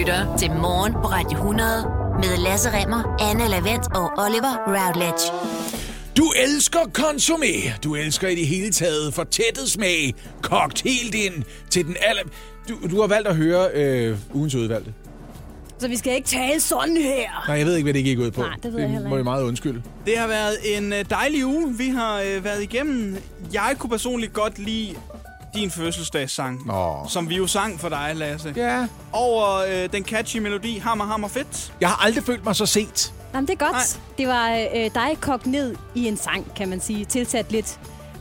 lytter til Morgen på Radio 100 med Lasse Remmer, Anne Lavendt og Oliver Routledge. Du elsker konsumé. Du elsker i det hele taget fortættet smag. Kogt helt ind til den aller... Du, du har valgt at høre øh, ugens udvalgte. Så vi skal ikke tale sådan her. Nej, jeg ved ikke, hvad det gik ud på. Nej, det ved jeg heller må jeg meget undskylde. Det har været en øh, dejlig uge, vi har øh, været igennem. Jeg kunne personligt godt lide din fødselsdagssang, Åh. som vi jo sang for dig, Lasse. Ja. Over øh, den catchy melodi Hammer, Hammer, Fedt. Jeg har aldrig følt mig så set. Jamen, det er godt. Nej. Det var øh, dig kogt ned i en sang, kan man sige. Tilsat lidt,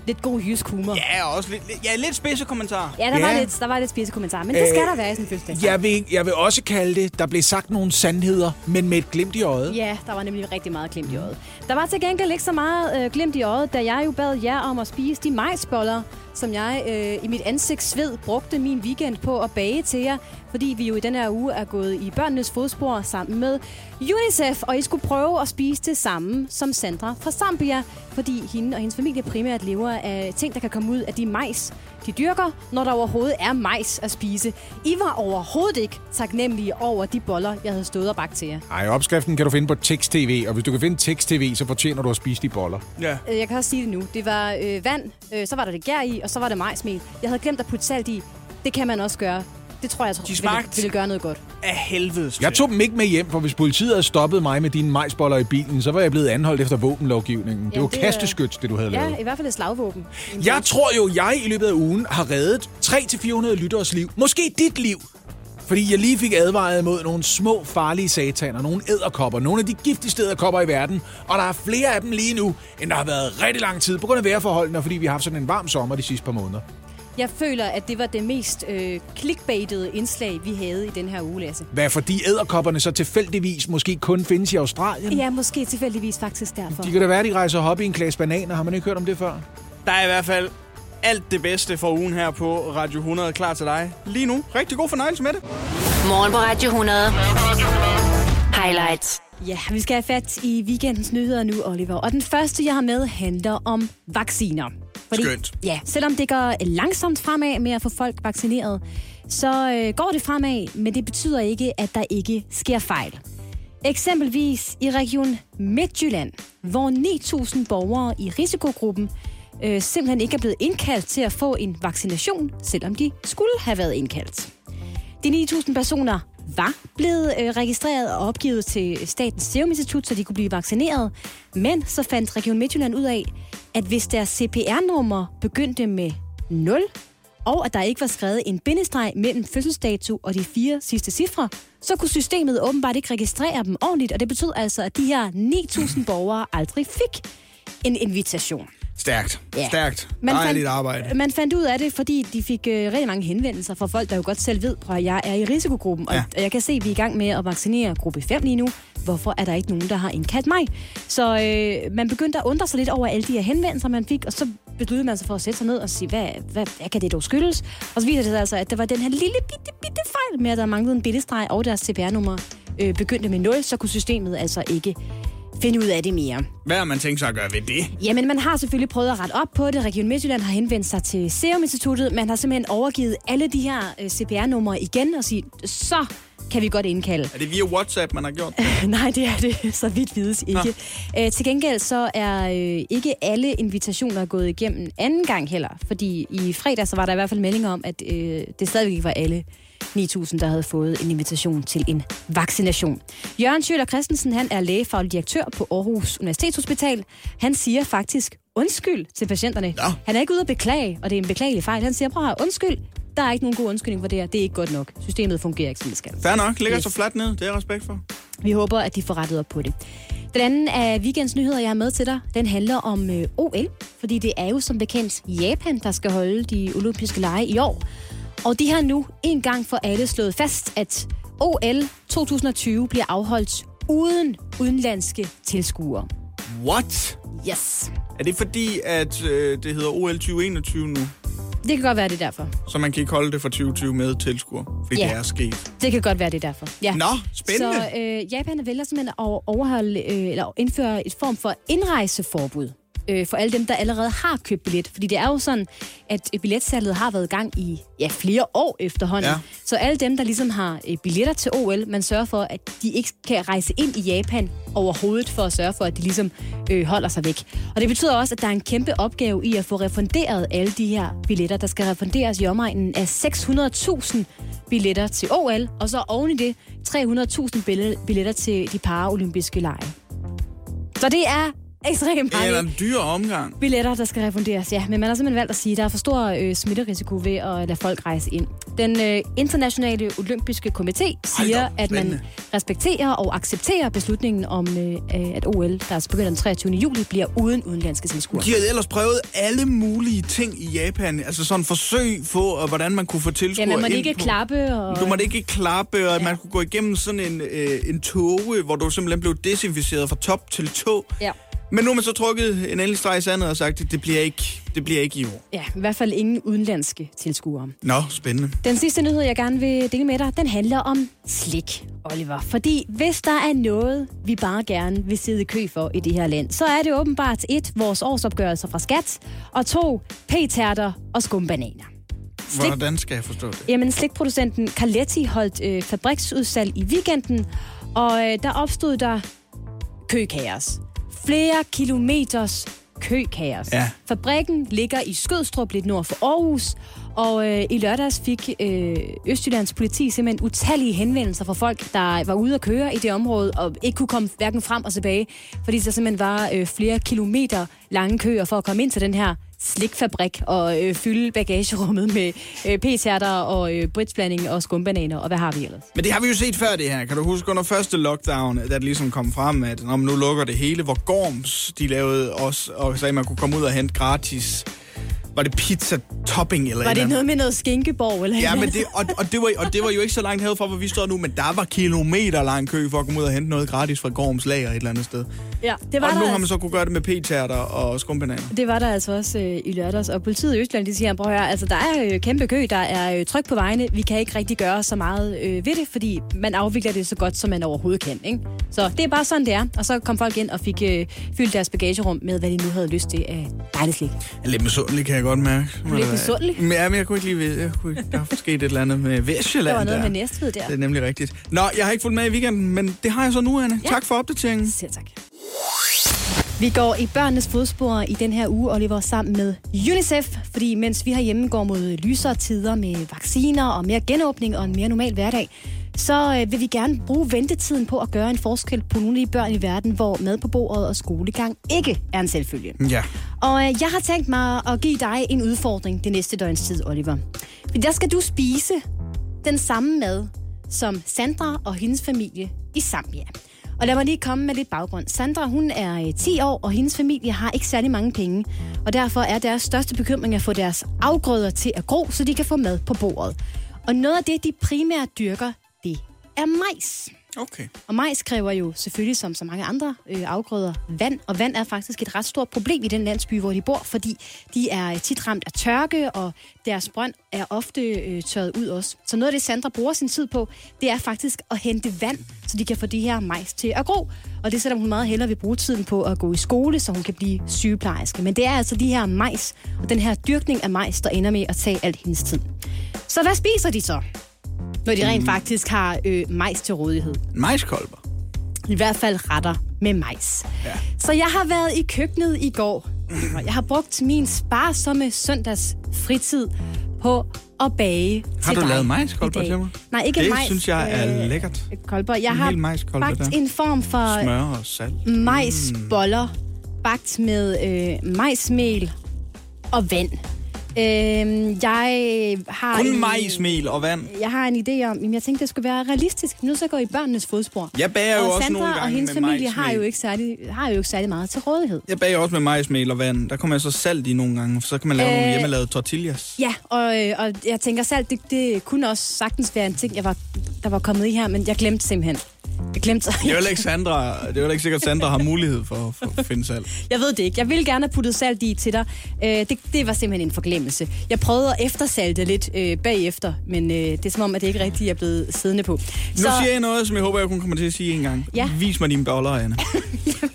lidt god jysk humor. Ja, og også lidt, ja, lidt spidse kommentarer. Ja, der, Ja. Var lidt, der var lidt spidse kommentarer, men det skal Øh, der være i sådan en fødselsdag. Jeg vil, jeg vil også kalde det, der blev sagt nogle sandheder, men med et glimt i øjet. Ja, der var nemlig rigtig meget glimt i øjet. Der var til gengæld ikke så meget øh, glimt i øjet, da jeg jo bad jer om at spise de majsboller, som jeg øh, i mit ansigtsved brugte min weekend på at bage til jer, fordi vi jo i den her uge er gået i børnenes fodspor sammen med UNICEF, og I skulle prøve at spise det samme som Sandra fra Zambia, fordi hende og hendes familie primært lever af ting, der kan komme ud af de majs, de dyrker, når der overhovedet er majs at spise. I var overhovedet ikke taknemmelige over de boller, jeg havde stået og bagt til jer. Ej, opskriften kan du finde på Tekst-TV, og hvis du kan finde Tekst-TV, så fortjener du at spise de boller. Ja. Øh, Jeg kan også sige det nu. Det var øh, vand, øh, så var der det gær i, og så var det majsmel. Jeg havde glemt at putte salt i. Det kan man også gøre. Det tror jeg, tror, De ville, smagte- ville gøre noget godt. Af helvedes Jeg tog dem ikke med hjem, for hvis politiet havde stoppet mig med dine majsboller i bilen, så var jeg blevet anholdt efter våbenlovgivningen. det Jamen, var det er- kasteskyts, det du havde lavet. Ja, i hvert fald et slagvåben. Jeg tror jo, jeg i løbet af ugen har reddet 300-400 lytteres liv. Måske dit liv. Fordi jeg lige fik advaret mod nogle små farlige sataner, nogle æderkopper, nogle af de giftigste æderkopper i verden. Og der er flere af dem lige nu, end der har været rigtig lang tid, på grund af vejrforholdene, og fordi vi har haft sådan en varm sommer de sidste par måneder. Jeg føler, at det var det mest øh, clickbaitede indslag, vi havde i den her uge, Lasse. Hvad fordi æderkopperne så tilfældigvis måske kun findes i Australien? Ja, måske tilfældigvis faktisk derfor. De kan da være, de rejser op i en klasse bananer. Har man ikke hørt om det før? Der er i hvert fald alt det bedste for ugen her på Radio 100 klar til dig. Lige nu. Rigtig god fornøjelse med det. Morgen på Radio 100. Highlights. Ja, vi skal have fat i weekendens nyheder nu, Oliver. Og den første, jeg har med, handler om vacciner. Skønt. Ja, selvom det går langsomt fremad med at få folk vaccineret, så øh, går det fremad, men det betyder ikke, at der ikke sker fejl. Eksempelvis i Region Midtjylland, hvor 9.000 borgere i risikogruppen øh, simpelthen ikke er blevet indkaldt til at få en vaccination, selvom de skulle have været indkaldt. De 9.000 personer var blevet øh, registreret og opgivet til Statens Serum Institut, så de kunne blive vaccineret. Men så fandt Region Midtjylland ud af, at hvis deres CPR-nummer begyndte med 0, og at der ikke var skrevet en bindestreg mellem fødselsdato og de fire sidste cifre, så kunne systemet åbenbart ikke registrere dem ordentligt, og det betød altså, at de her 9.000 borgere aldrig fik en invitation. Stærkt. Ja. Stærkt. Man Dejligt fandt, arbejde. Man fandt ud af det, fordi de fik øh, rigtig mange henvendelser fra folk, der jo godt selv ved, at jeg er i risikogruppen. Og, jeg kan se, at vi er i gang med at vaccinere gruppe 5 lige nu. Hvorfor er der ikke nogen, der har indkaldt mig? Så øh, man begyndte at undre sig lidt over alle de her henvendelser, man fik, og så besluttede man sig for at sætte sig ned og sige, hvad, hvad, hvad kan det dog skyldes? Og så viser det sig altså, at der var den her lille bitte, bitte fejl med, at der manglede en bindestreg og deres CPR-nummer øh, begyndte med 0, så kunne systemet altså ikke finde ud af det mere. Hvad har man tænkt sig at gøre ved det? Jamen, man har selvfølgelig prøvet at rette op på det. Region Midtjylland har henvendt sig til Serum Instituttet. Man har simpelthen overgivet alle de her øh, CPR-numre igen og sige, så kan vi godt indkalde. Er det via WhatsApp, man har gjort det? Nej, det er det så vidt vides ikke. Æ, til gengæld så er øh, ikke alle invitationer gået igennem anden gang heller. Fordi i fredag så var der i hvert fald meldinger om, at øh, det stadigvæk ikke var alle 9.000, der havde fået en invitation til en vaccination. Jørgen Schøler Christensen, han er lægefaglig direktør på Aarhus Universitetshospital. Han siger faktisk undskyld til patienterne. Nå. Han er ikke ude at beklage, og det er en beklagelig fejl. Han siger, prøv at undskyld. Der er ikke nogen god undskyldning for det her. Det er ikke godt nok. Systemet fungerer ikke, som det skal. Fair nok. Ligger Yes. så fladt ned. Det er respekt for. Vi håber, at de får rettet op på det. Den anden af weekends nyheder, jeg har med til dig, den handler om øh, OL. Fordi det er jo som bekendt Japan, der skal holde de olympiske lege i år. Og de har nu en gang for alle slået fast, at OL 2020 bliver afholdt uden udenlandske tilskuere. What? Yes. Er det fordi, at øh, det hedder OL 2021 nu? Det kan godt være, det er derfor. Så man kan ikke holde det for 2020 med tilskuer? Fordi Ja. det er sket. Det kan godt være, det er derfor. Ja. Nå, spændende. Så øh, Japan vælger simpelthen at overholde, øh, eller indføre et form for indrejseforbud øh, for alle dem, der allerede har købt billet. Fordi det er jo sådan, at øh, billetsalget har været i gang i ja, flere år efterhånden. Ja. Så alle dem, der ligesom har øh, billetter til OL, man sørger for, at de ikke kan rejse ind i Japan overhovedet, for at sørge for, at de ligesom øh, holder sig væk. Og det betyder også, at der er en kæmpe opgave i at få refunderet alle de her billetter. Der skal refunderes i omegnen af 600.000 billetter til OL, og så oven i det 300.000 bille- billetter til de paralympiske lege. Så det er ekstremt mange en dyr omgang. billetter, der skal refunderes, ja. Men man har simpelthen valgt at sige, at der er for stor øh, smitterisiko ved at lade folk rejse ind. Den øh, internationale olympiske komité siger, op, at man respekterer og accepterer beslutningen om, øh, øh, at OL, der begynder den 23. juli, bliver uden udenlandske tilskuere. De havde ellers prøvet alle mulige ting i Japan. Altså sådan forsøg på, og hvordan man kunne få Ja, tilskuere man må ind ikke på. klappe. Og... Du måtte ikke klappe, og ja. man kunne gå igennem sådan en, øh, en toge, hvor du simpelthen blev desinficeret fra top til tå. Ja. Men nu har man så trukket en endelig streg i sandet og sagt, at det bliver ikke, det bliver ikke i år. ja, i hvert fald ingen udenlandske tilskuere. Nå, spændende. Den sidste nyhed, jeg gerne vil dele med dig, den handler om slik, Oliver. Fordi hvis der er noget, vi bare gerne vil sidde i kø for i det her land, så er det åbenbart et, vores årsopgørelser fra skat, og to, p-tærter og skumbananer. Slik, Hvordan skal jeg forstå det? jamen, slikproducenten Carletti holdt øh, fabriksudsalg i weekenden, og øh, der opstod der køkaos. Flere kilometers køkaos. Ja. Fabrikken ligger i Skødstrup, lidt nord for Aarhus, og øh, i lørdags fik øh, Østjyllands politi simpelthen utallige henvendelser fra folk, der var ude at køre i det område, og ikke kunne komme hverken frem og tilbage, fordi der simpelthen var øh, flere kilometer lange køer for at komme ind til den her slikfabrik og øh, fylde bagagerummet med øh, p-tærter og øh, britsblanding og skumbananer, og hvad har vi ellers? Men det har vi jo set før, det her. Kan du huske under første lockdown, da det ligesom kom frem, at når man nu lukker det hele, hvor Gorms, de lavede os, og sagde, at man kunne komme ud og hente gratis, var det pizza topping eller Var et det noget med noget skinkeborg? Eller Ja, men det, og, og, det var, og det var jo ikke så langt herfra, hvor vi står nu, men der var kilometer lang kø for at komme ud og hente noget gratis fra Gorms lager et eller andet sted. Ja, det var Og der nu har altså. man så kunne gøre det med p-tærter og skumbananer. Det var der altså også øh, i lørdags, og politiet i Østland, de siger, prøv at høre, altså der er øh, kæmpe kø, der er øh, tryk på vejene, vi kan ikke rigtig gøre så meget øh, ved det, fordi man afvikler det så godt, som man overhovedet kan, ikke? Så det er bare sådan, det er, og så kom folk ind og fik øh, fyldt deres bagagerum med, hvad de nu havde lyst til af dejligt slik. Lidt misundelig, kan jeg godt mærke. Du er lidt misundelig? Ja, men jeg kunne ikke lige vide. Jeg kunne, ikke- der er sket et eller andet med Vestjylland Der var noget der. med Næstved der. Det er nemlig rigtigt. Nå, jeg har ikke fulgt med i weekenden, men det har jeg så nu, Anne. Ja. Tak for opdateringen. Selv tak. Vi går i børnenes fodspor i den her uge, Oliver, sammen med UNICEF, fordi mens vi herhjemme går mod lysere tider med vacciner og mere genåbning og en mere normal hverdag, så øh, vil vi gerne bruge ventetiden på at gøre en forskel på nogle af de børn i verden, hvor mad på bordet og skolegang ikke er en selvfølge. Ja. Og øh, jeg har tænkt mig at give dig en udfordring det næste døgns tid, Oliver. For der skal du spise den samme mad som Sandra og hendes familie i Zambia. Og lad mig lige komme med lidt baggrund. Sandra, hun er øh, 10 år, og hendes familie har ikke særlig mange penge. Og derfor er deres største bekymring at få deres afgrøder til at gro, så de kan få mad på bordet. Og noget af det, de primært dyrker, er majs. Okay. Og majs kræver jo selvfølgelig, som så mange andre øh, afgrøder, vand. Og vand er faktisk et ret stort problem i den landsby, hvor de bor, fordi de er tit ramt af tørke, og deres brønd er ofte øh, tørret ud også. Så noget af det, Sandra bruger sin tid på, det er faktisk at hente vand, så de kan få de her majs til at gro. Og det selvom hun meget hellere vil bruge tiden på at gå i skole, så hun kan blive sygeplejerske. Men det er altså de her majs, og den her dyrkning af majs, der ender med at tage al hendes tid. Så hvad spiser de så? Når de rent faktisk har øh, majs til rådighed. Majskolber. I hvert fald retter med majs. Ja. Så jeg har været i køkkenet i går. Jeg har brugt min sparsomme søndags fritid på at bage Har du lavet majskolber til mig? Nej, ikke Det majs. synes jeg er øh, lækkert. Kolber. Jeg En har bagt der. en form for Smør og salt. majsboller, bagt med øh, majsmel og vand. Øh, jeg har Kun en, majsmel og vand. Jeg har en idé om, men jeg tænkte, det skulle være realistisk. Nu så går I børnenes fodspor. Jeg bager jo og også Sandra nogle og gange hendes med familie har jo, ikke særlig, har jo ikke særlig meget til rådighed. Jeg bager også med majsmel og vand. Der kommer jeg så salt i nogle gange, for så kan man lave øh... nogle hjemmelavede tortillas. Ja, og, øh, og jeg tænker selv, det, det kunne også sagtens være en ting, jeg var, der var kommet i her, men jeg glemte simpelthen. Jeg glemte Det er jo ikke, Sandra, det er jo ikke sikkert, at Sandra har mulighed for, for at finde salt. Jeg ved det ikke. Jeg ville gerne have puttet salt i til dig. Øh, det, det var simpelthen en forglemmelse. Jeg prøvede at eftersalte lidt øh, bagefter, men øh, det er som om, at det ikke rigtigt er blevet siddende på. Nu siger jeg noget, som jeg håber, jeg kun kommer til at sige en gang. Ja. Vis mig dine boller, Anne.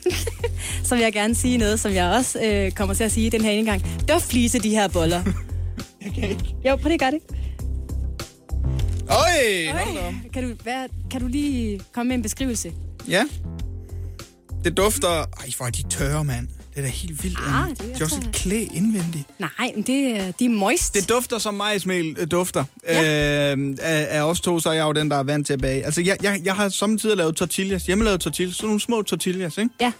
så vil jeg gerne sige noget, som jeg også øh, kommer til at sige den her ene gang. Duftflise de her boller. Jeg kan ikke. Jo, prøv lige at gøre det. Øj, op. Kan du, hvad, kan du lige komme med en beskrivelse? Ja. Det dufter... Ej, hvor er de tørre, mand. Det er da helt vildt. Ah, det er det er også så- et klæ indvendigt. Nej, men det, de er moist. Det dufter som majsmel øh, dufter. Ja. Øh, af, af os to, så er jeg jo den, der er vant til at bage. Altså, jeg, jeg, jeg har samtidig lavet tortillas, hjemmelavet tortillas, sådan nogle små tortillas, ikke? Ja.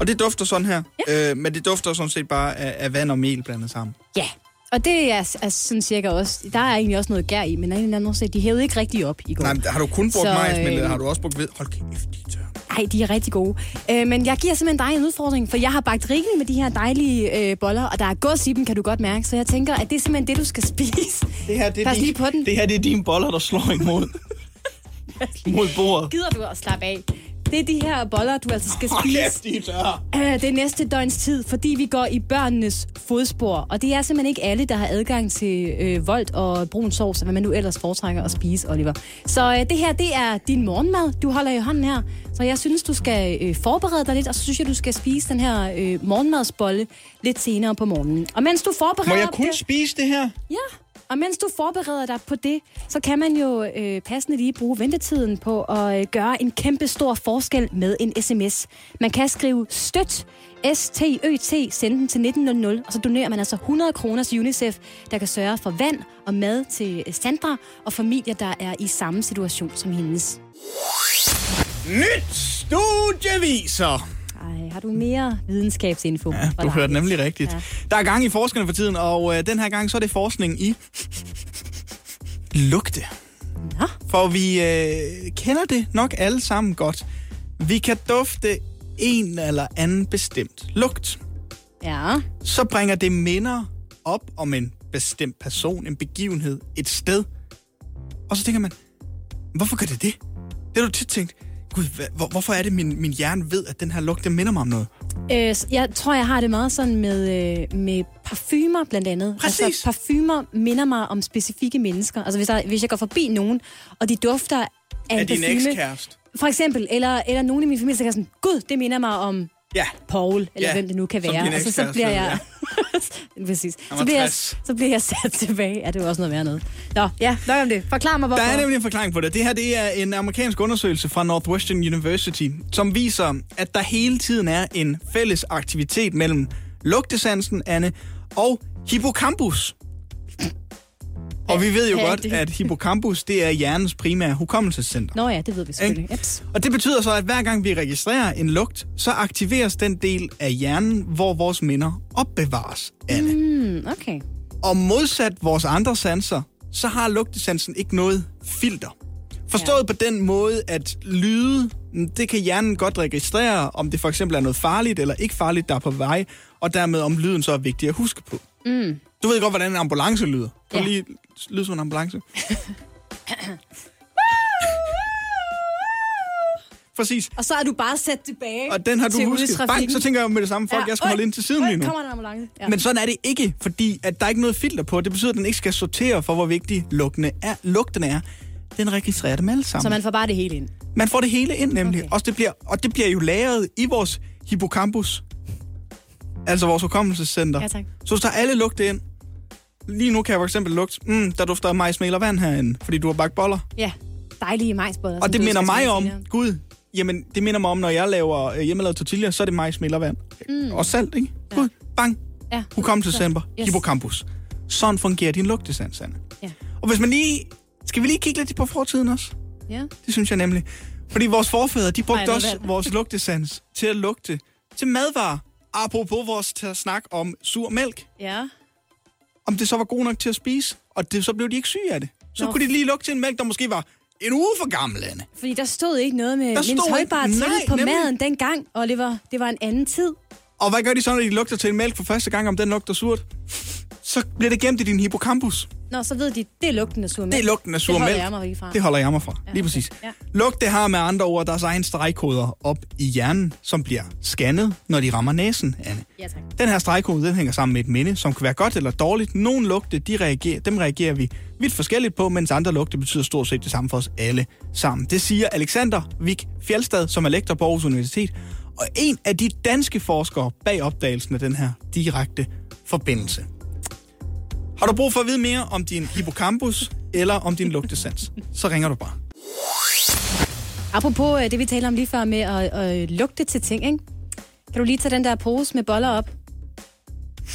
Og det dufter sådan her. Ja. Øh, men det dufter sådan set bare af, af vand og mel blandet sammen. Ja, og det er, er sådan cirka også... Der er egentlig også noget gær i, men en eller anden årsag, de hævede ikke rigtig op i går. Nej, men har du kun brugt Så, majsmel, eller øh, har du også brugt ved? Hold kæft, de tørre. Nej, de er rigtig gode. Øh, men jeg giver simpelthen dig en udfordring, for jeg har bagt rigeligt med de her dejlige øh, boller, og der er gods i dem, kan du godt mærke. Så jeg tænker, at det er simpelthen det, du skal spise. Det her, det er, Pas din, lige på den. det her, det er dine boller, der slår imod. mod bordet. Gider du at slappe af? Det er de her boller, du altså skal Hold spise kæft, de er øh, det næste døgns tid, fordi vi går i børnenes fodspor. Og det er simpelthen ikke alle, der har adgang til øh, voldt og brun sovs, hvad man nu ellers foretrækker at spise, Oliver. Så øh, det her, det er din morgenmad, du holder i hånden her. Så jeg synes, du skal øh, forberede dig lidt, og så synes jeg, du skal spise den her øh, morgenmadsbolle lidt senere på morgenen. Og mens du forbereder... Må jeg kun det- spise det her? Ja, og mens du forbereder dig på det, så kan man jo øh, passende lige bruge ventetiden på at øh, gøre en kæmpe stor forskel med en sms. Man kan skrive støt, S-T-Ø-T, sende den til 1900, og så donerer man altså 100 kroner til UNICEF, der kan sørge for vand og mad til øh, Sandra og familier, der er i samme situation som hendes. Nyt studie viser. Ej, har du mere videnskabsinfo? Ja, du hørte nemlig rigtigt. Ja. Der er gang i forskerne for tiden, og øh, den her gang så er det forskning i lugte. Nå, For vi øh, kender det nok alle sammen godt. Vi kan dufte en eller anden bestemt lugt. ja. Så bringer det minder op om en bestemt person, en begivenhed, et sted. Og så tænker man, hvorfor gør det det? Det har du tit tænkt, gud, hvor, hvorfor er det, min, min hjerne ved, at den her lugt, den minder mig om noget? Øh, jeg tror, jeg har det meget sådan med, øh, med parfumer blandt andet. Præcis. Altså, parfumer minder mig om specifikke mennesker. Altså, hvis, der, hvis jeg går forbi nogen, og de dufter af en Er din parfume, ekskæreste? for eksempel, eller, eller nogen i min familie, så kan jeg sådan, gud, det minder mig om Ja. Paul, eller Ja, hvem det nu kan være. din Altså, så ekskæreste, bliver jeg... Præcis. Han Så bliver, jeg, 60. så bliver jeg sat tilbage. Ja, det er også noget værd noget. Nå, ja, nok om det. Forklar mig, hvorfor. Der er nemlig en forklaring på det. Det her det er en amerikansk undersøgelse fra Northwestern University, som viser, at der hele tiden er en fælles aktivitet mellem lugtesansen, Anne, og hippocampus. Og vi ved jo godt, det- at hippocampus det er hjernens primære hukommelsescenter. Nå ja, det ved vi selvfølgelig. Eps. Og det betyder så, at hver gang vi registrerer en lugt, så aktiveres den del af hjernen, hvor vores minder opbevares, Anne. Mm, okay. Og modsat vores andre sanser, så har lugtesansen ikke noget filter. Forstået ja. på den måde, at lyde, det kan hjernen godt registrere, om det for eksempel er noget farligt eller ikke farligt, der er på vej, og dermed om lyden så er vigtig at huske på. Mm. Du ved godt, hvordan en ambulance lyder. Prøv Ja. lige lyde som en ambulance. Præcis. Og så er du bare sat tilbage Og den har du husket. Bang, så tænker jeg med det samme folk, ja. jeg skal holde ind til siden øj, lige nu. kommer en ambulance. Ja. Men sådan er det ikke, fordi at der er ikke noget filter på. Det betyder, at den ikke skal sortere for, hvor vigtig lugtene er. lugten er. Den registrerer dem alle sammen. Så man får bare det hele ind. Man får det hele ind nemlig. Okay. Okay. Og, det bliver, og det bliver jo lagret i vores hippocampus. Altså vores hukommelsescenter. Ja, tak. Så hvis der er alle lugte ind. Lige nu kan jeg for eksempel lugte, mm, der dufter af majs, mel og vand herinde, fordi du har bagt boller. Ja, dejlige majsboller. Og det minder mig om, senere. gud, jamen det minder mig om, når jeg laver øh, hjemmelavet tortilla, så er det majs, mel og vand. Mm. Og salt, ikke? Gud, bang, Ja. hukommelsescenter, Yes. hippocampus. Sådan fungerer din lugtesans, Anne. Ja. Og hvis man lige... Skal vi lige kigge lidt på fortiden også? Ja. Det synes jeg nemlig. Fordi vores forfædre, de brugte Ej, også vand. vores lugtesans til at lugte til madvarer. Apropos vores snakke om sur mælk. Ja. Om det så var god nok til at spise, og det, så blev de ikke syge af det. Så Nå. kunne de lige lugte til en mælk, der måske var en uge for gammel, Anne. Fordi der stod ikke noget med til nej, på nemlig. maden dengang, Oliver. Det var en anden tid. Og hvad gør de så, når de lugter til en mælk for første gang, om den lugter surt? Så bliver det gemt i din hippocampus. Nå, så ved de, det er lugten af sur mælk. Det er lugten af sur det holder mælk. jeg mig fra. Det holder jeg mig fra. Ja, Lige okay. præcis. Ja. Lugt, det har med andre ord deres egen stregkoder op i hjernen, som bliver scannet, når de rammer næsen, Anne. Ja, tak. Den her stregkode, den hænger sammen med et minde, som kan være godt eller dårligt. Nogle lugte, de reagerer, dem reagerer vi vidt forskelligt på, mens andre lugte betyder stort set det samme for os alle sammen. Det siger Alexander Vik Fjeldstad, som er lektor på Aarhus Universitet. Og en af de danske forskere bag opdagelsen af den her direkte forbindelse. Har du brug for at vide mere om din hippocampus eller om din lugtesans, så ringer du bare. Apropos øh, det, vi talte om lige før med at, at lugte til ting, ikke? Kan du lige tage den der pose med boller op?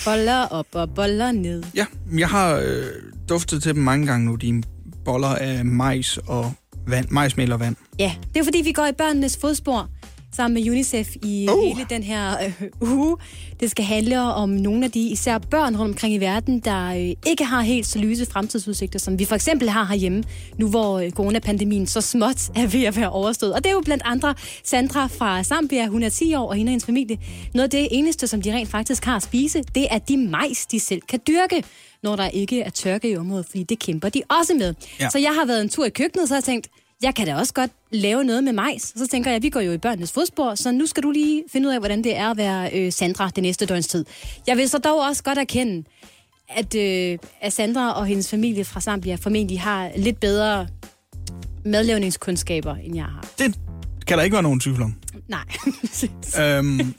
Boller op og boller ned. Ja, jeg har øh, duftet til dem mange gange nu, dine boller af majs og vand, majsmel og vand. Ja, det er fordi, vi går i børnenes fodspor sammen med UNICEF i Oh. uh. hele den her øh, uge. Det skal handle om nogle af de især børn rundt omkring i verden, der øh, ikke har helt så lyse fremtidsudsigter, som vi for eksempel har herhjemme, nu hvor øh, coronapandemien så småt er ved at være overstået. Og det er jo blandt andre Sandra fra Zambia, hun er 10 år, og hende og hendes familie. Noget af det eneste, som de rent faktisk har at spise, det er de majs, de selv kan dyrke når der ikke er tørke i området, fordi det kæmper de også med. Ja. Så jeg har været en tur i køkkenet, så har jeg tænkt, jeg kan da også godt lave noget med majs. Så tænker jeg, vi går jo i børnenes fodspor, så nu skal du lige finde ud af, hvordan det er at være øh, Sandra det næste døgns tid. Jeg vil så dog også godt erkende, at, øh, at Sandra og hendes familie fra Zambia formentlig har lidt bedre madlavningskundskaber, end jeg har. Det kan der ikke være nogen tvivl om. Nej. Øhm,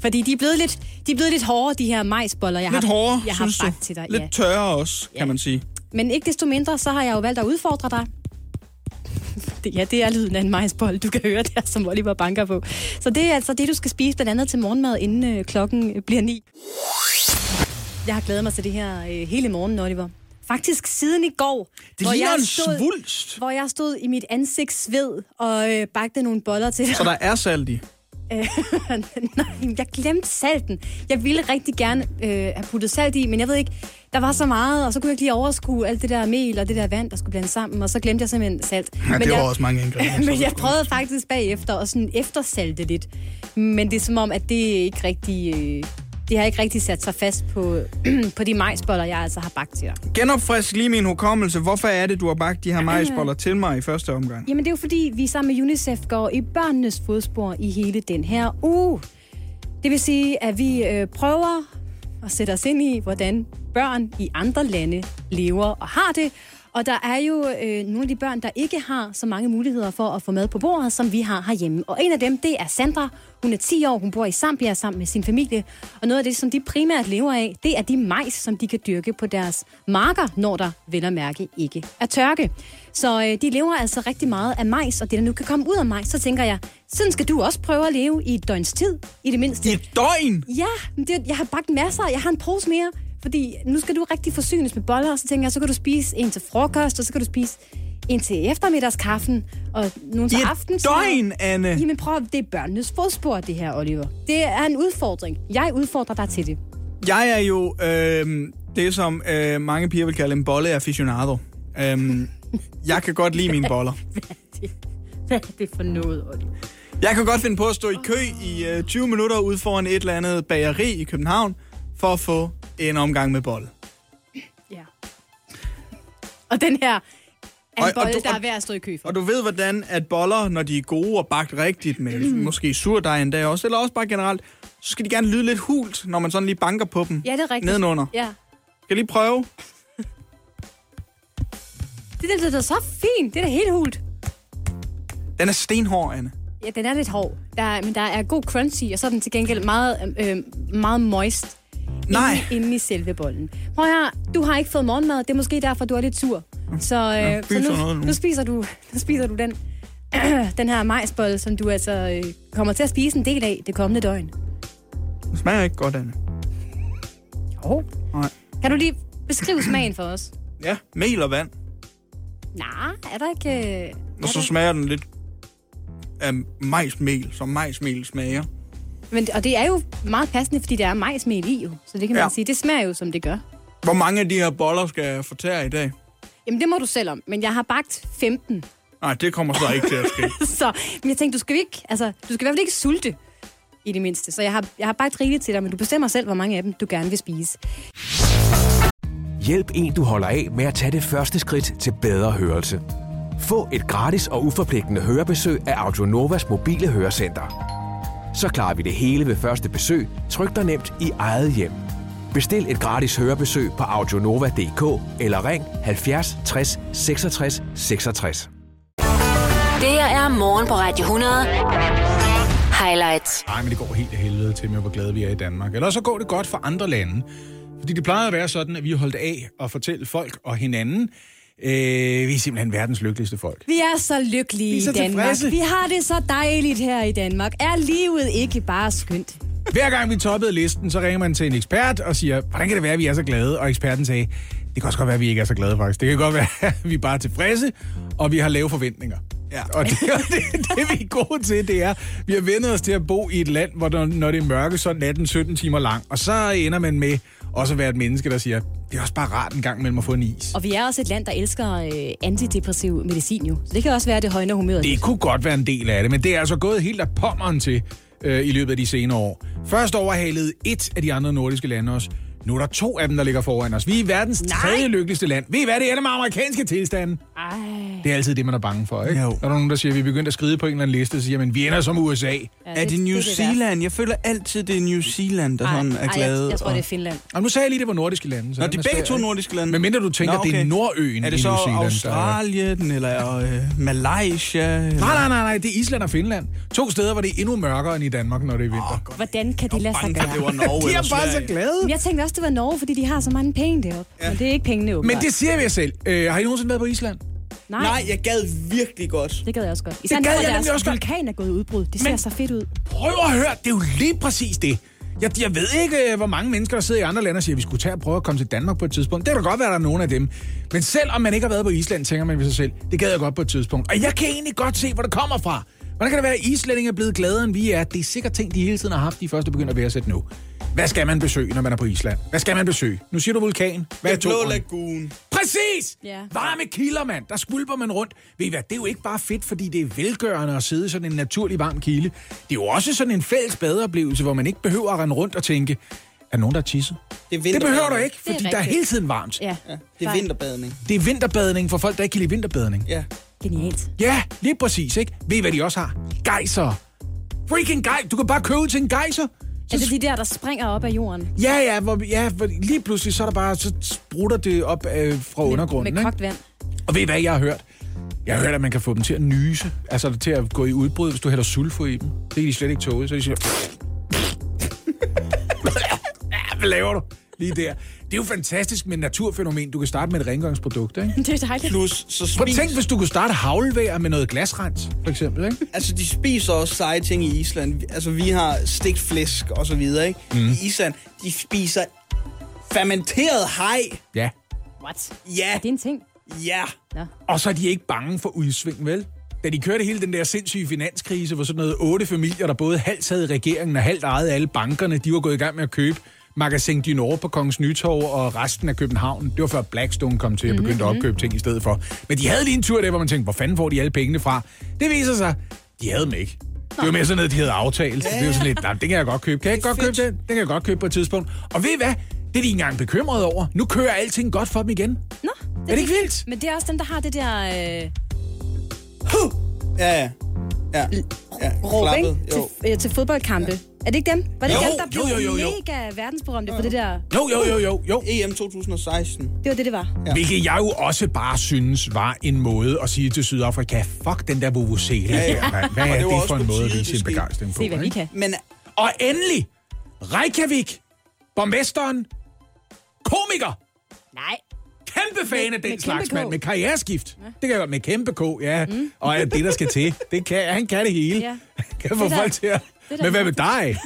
Fordi de er, blevet lidt, de er blevet lidt hårdere, de her majsboller, jeg lidt har, hårdere, jeg har synes du? bagt til dig. Lidt ja. tørre også, kan Ja. man sige. Men ikke desto mindre, så har jeg jo valgt at udfordre dig. Det, ja, det er lyden af en majsbold, du kan høre der, som Oliver banker på. Så det er altså det, du skal spise blandt andet til morgenmad, inden øh, klokken øh, bliver ni. Jeg har glædet mig til det her øh, hele morgen, Oliver. Faktisk siden i går, Det ligner en svulst. hvor jeg stod i mit ansigtssved og øh, bagte nogle boller til dig. Så der er salt i. Nej, jeg glemte salten. Jeg ville rigtig gerne øh, have puttet salt i, men jeg ved ikke, der var så meget, og så kunne jeg ikke lige overskue alt det der mel og det der vand, der skulle blandes sammen, og så glemte jeg simpelthen salt. Ja, men det var jeg, også mange ingredienser. men jeg prøvede faktisk bagefter at sådan eftersalte lidt. Men det er som om, at det ikke rigtig... Øh, det har ikke rigtig sat sig fast på, på de majsboller, jeg altså har bagt til dig. Genopfrisk lige min hukommelse. Hvorfor er det, du har bagt de her majsboller til mig i første omgang? Jamen det er jo fordi, vi sammen med UNICEF går i børnenes fodspor i hele den her uge. Det vil sige, at vi øh, prøver at sætte os ind i, hvordan børn i andre lande lever og har det. Og der er jo øh, nogle af de børn, der ikke har så mange muligheder for at få mad på bordet, som vi har herhjemme. Og en af dem, det er Sandra. Hun er 10 år, hun bor i Zambia sammen med sin familie. Og noget af det, som de primært lever af, det er de majs, som de kan dyrke på deres marker, når der vel at mærke ikke er tørke. Så øh, de lever altså rigtig meget af majs, og det der nu kan komme ud af majs, så tænker jeg, sådan skal du også prøve at leve i et døgns tid, i det mindste. I et døgn? Ja, det, jeg har bagt masser. Jeg har en pose mere. Fordi nu skal du rigtig forsynes med boller, og så tænker jeg, så kan du spise en til frokost, og så kan du spise en til eftermiddagskaffen, og nogle I til aften. døgn, Anne! Jamen prøv, det er børnenes fodspor, det her, Oliver. Det er en udfordring. Jeg udfordrer dig til det. Jeg er jo øh, det, som øh, mange piger vil kalde en bolle aficionado. Øh, jeg kan godt lide mine boller. Hvad er det for noget, Oliver? Jeg kan godt finde på at stå i kø i øh, 20 minutter ude foran et eller andet bageri i København, for at få en omgang med bolle. Ja. Og den her er en Og- og bolle, der er værd at stå i kø for. Og du ved, hvordan at boller, når de er gode og bagt rigtigt, med Mm. måske surdej endda også, eller også bare generelt, så skal de gerne lyde lidt hult, når man sådan lige banker på dem Ja, det er rigtigt. nedenunder. Ja. Skal jeg lige prøve? Det er da så fint. Det er da helt hult. Den er stenhård, Anne. Ja, den er lidt hård. Der er, men der er god crunchy, og så er den til gengæld meget, øh, meget moist. Nej. Inde, inde i selve bollen. Prøv her, du har ikke fået morgenmad. Det er måske derfor, du er lidt sur. Så, øh, så nu, nu. nu, spiser du, nu spiser du den, den her majsbolle, som du altså øh, kommer til at spise en del af det kommende døgn. Den smager ikke godt, Anne. Jo. Nej. Kan du lige beskrive smagen for os? Ja, mel og vand. Nej, er der ikke... Øh, Og så smager den lidt af majsmel, som majsmel smager. Men, og det er jo meget passende, fordi der er majsmel i jo. Så det kan man Ja. sige, det smager jo, som det gør. Hvor mange af de her boller skal jeg fortære i dag? Jamen, det må du selv om. Men jeg har bagt 15. Nej, det kommer så ikke til at ske. Så men jeg tænkte, du skal ikke, altså, du skal i hvert fald ikke sulte i det mindste. Så jeg har, jeg har bagt rigeligt til dig, men du bestemmer selv, hvor mange af dem du gerne vil spise. Hjælp en, du holder af med at tage det første skridt til bedre hørelse. Få et gratis og uforpligtende hørebesøg af Audionovas mobile hørecenter. Så klarer vi det hele ved første besøg, tryk dig nemt i eget hjem. Bestil et gratis hørebesøg på audionova.dk eller ring 70 60 66 66. Det her er morgen på Radio 100. highlights. Nej, men det går helt af helvede til med, hvor glade vi er i Danmark. Eller så går det godt for andre lande. Fordi det plejer at være sådan, at vi holdt af at fortælle folk og hinanden, øh, vi er simpelthen verdens lykkeligste folk. Vi er så lykkelige Vi er så i Danmark. tilfredse. Vi har det så dejligt her i Danmark. Er livet ikke bare skønt? Hver gang vi toppede listen, så ringer man til en ekspert og siger, hvordan kan det være, at vi er så glade? Og eksperten sagde, det kan også godt være, at vi ikke er så glade faktisk. Det kan godt være, at vi er bare tilfredse, og vi har lave forventninger. Ja. Og det, og det, det, vi er gode til, det er, vi har vendt os til at bo i et land, hvor der, når det er mørke, så er natten 17 timer lang. Og så ender man med også være et menneske, der siger, det er også bare rart en gang mellem at få en is. Og vi er også et land, der elsker øh, antidepressiv medicin jo. Så det kan også være, at det højner humøret. Det kunne godt være en del af det, men det er altså gået helt af pommeren til øh, i løbet af de senere år. Først overhalede et af de andre nordiske lande os. Nu er der to af dem, der ligger foran os. Vi er verdens Nej. tredje lykkeligste land. Ved I hvad, det er det med amerikanske tilstande. Ej. Det er altid det, man er bange for, ikke? Jo. Når der er nogen, der siger, at vi er begyndt at skride på en eller anden liste, så siger man, vi ender som USA. Ja, Er det New det værste. Zealand? Jeg føler altid, det er New Zealand, der Ej, sådan er ej, glade. jeg, jeg tror, og- det er Finland. Og nu sagde jeg lige, det var nordiske lande. Så Nå, de er begge to nordiske lande. Men mindre du tænker, Nå, det er okay. Nordøen Er i det så New Zealand. der er- Australien, eller øh, Malaysia? Eller? Nej, nej, nej, nej, det er Island og Finland. To steder, hvor det er endnu mørkere end i Danmark, når det er vinter. Hvordan kan det lade sig gøre? det var Norge De er bare så glade. Jeg tænkte også, det var Norge, fordi de har så mange penge deroppe. Ja. Men det er ikke pengene, åbenbart. Men det siger vi selv. Øh, har I nogensinde været på Island? Nej, Nej, jeg gad virkelig godt. det gad jeg også godt. Især gad når jeg deres også godt. vulkan er gået i udbrud. Det ser Men- så fedt ud. Prøv at høre, det er jo lige præcis det. Jeg, jeg ved ikke, øh, hvor mange mennesker, der sidder i andre lande og siger, at vi skulle tage og prøve at komme til Danmark på et tidspunkt. Det kan da godt være, at der er nogen af dem. Men selv om man ikke har været på Island, tænker man ved sig selv, det gad jeg godt på et tidspunkt. Og jeg kan egentlig godt se, hvor det kommer fra. Hvordan kan det være, at islændinge er blevet gladere, end vi er? Det er sikkert ting, de hele tiden har haft, de først er begyndt at værdsætte nu. Hvad skal man besøge, når man er på Island? Hvad skal man besøge? Nu siger du vulkan. Hvad er Den blå toeren? lagoon. Præcis! Ja. Varme kilder, mand. Der skvulper man rundt. Ved I hvad, det er jo ikke bare fedt, fordi det er velgørende at sidde i sådan en naturlig varm kilde. Det er jo også sådan en fælles badeoplevelse, hvor man ikke behøver at rende rundt og tænke, er nogen, der er tisset? Det er Det behøver du ikke, Det er fordi der er hele tiden varmt. Ja, Ja, det er vinterbadning. Det er vinterbadning for folk, der ikke kan lide vinterbadning. Ja. Genialt. Ja, lige præcis, ikke? Ved I, hvad de også har? Gejser. Freaking gej. Du kan bare købe til en gejser. Er det de der, der springer op af jorden? Ja, ja, hvor, ja, hvor lige pludselig så er der bare, så sprutter det op øh, fra undergrunden. Med ikke? kogt vand. Og ved I hvad, jeg har hørt? Jeg har hørt, at man kan få dem til at nyse. Altså til at gå i udbrud, hvis du hælder sulfo i dem. Det kan de slet ikke tåle, så de siger... Hvad laver du? Lige der. Det er jo fantastisk med et naturfænomen. Du kan starte med et rengøringsprodukt, ikke? Det er dejligt. Plus, så Prøv spis, tænk, hvis du kunne starte havlvejr med noget glasrens, for eksempel, ikke? altså, de spiser også seje ting i Island. Altså, vi har stegt flæsk og så videre, ikke? Mm. I Island, de spiser fermenteret haj. Ja. What? Ja, Er det en ting? ja. Nå. Og så er de ikke bange for udsving, vel? Da de kørte hele den der sindssyge finanskrise, hvor sådan noget otte familier, der både halvt sad i regeringen og halvt ejede alle bankerne, de var gået i gang med at købe Magasin du Nord på Kongens Nytorv og resten af København. Det var før Blackstone kom til at begynde Mhm. at opkøbe ting i stedet for. Men de havde lige en tur der, hvor man tænkte, hvor fanden får de alle pengene fra? Det viser sig, de havde dem ikke. Det var mere sådan noget, de havde aftalt. Det var sådan lidt, nej, det kan jeg godt købe. Kan jeg ikke godt købe det? Det kan jeg godt købe på et tidspunkt. Og ved I hvad? Det er de ikke engang bekymrede over. Nu kører alting godt for dem igen. Nå, det Er det ikke vildt? Men det er også dem, der har det der øh, Ja, ja. Ja, ja. råb, ikke? Jo. Til, øh, til fodboldkampe. Er det ikke dem? Var det Jo, ikke dem, der blev jo, jo, jo, jo. mega verdensberømte for det der? Jo, jo, jo, jo, jo. EM 2016. Det var det, det var. Ja. Hvilket jeg jo også bare synes var en måde at sige til Sydafrika, fuck den der vuvuzela. Ja, ja. Hvad er det var det for en på måde at vise sin begejstring på? Se, hvad vi kan. Men Og endelig, Reykjavik, borgmesteren, komiker, Nej. kæmpe fan Med- af den med slags mand med karriereskift. Det kan jeg godt med kæmpe K, ja. Mm. Og er det, der skal til. Det kan, han kan det hele. Ja. Kan få Det folk til at... det er Men hvad med dig?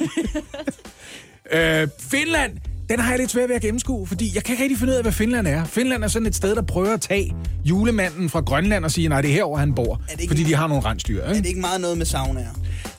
øh, Finland, den har jeg lidt svært ved at gennemskue, fordi jeg kan ikke rigtig finde ud af, hvad Finland er. Finland er sådan et sted, der prøver at tage julemanden fra Grønland og sige, nej, det er herover han bor. det ikke- Fordi de har nogle rensdyr. er Ikke? det ikke meget noget med saunaer?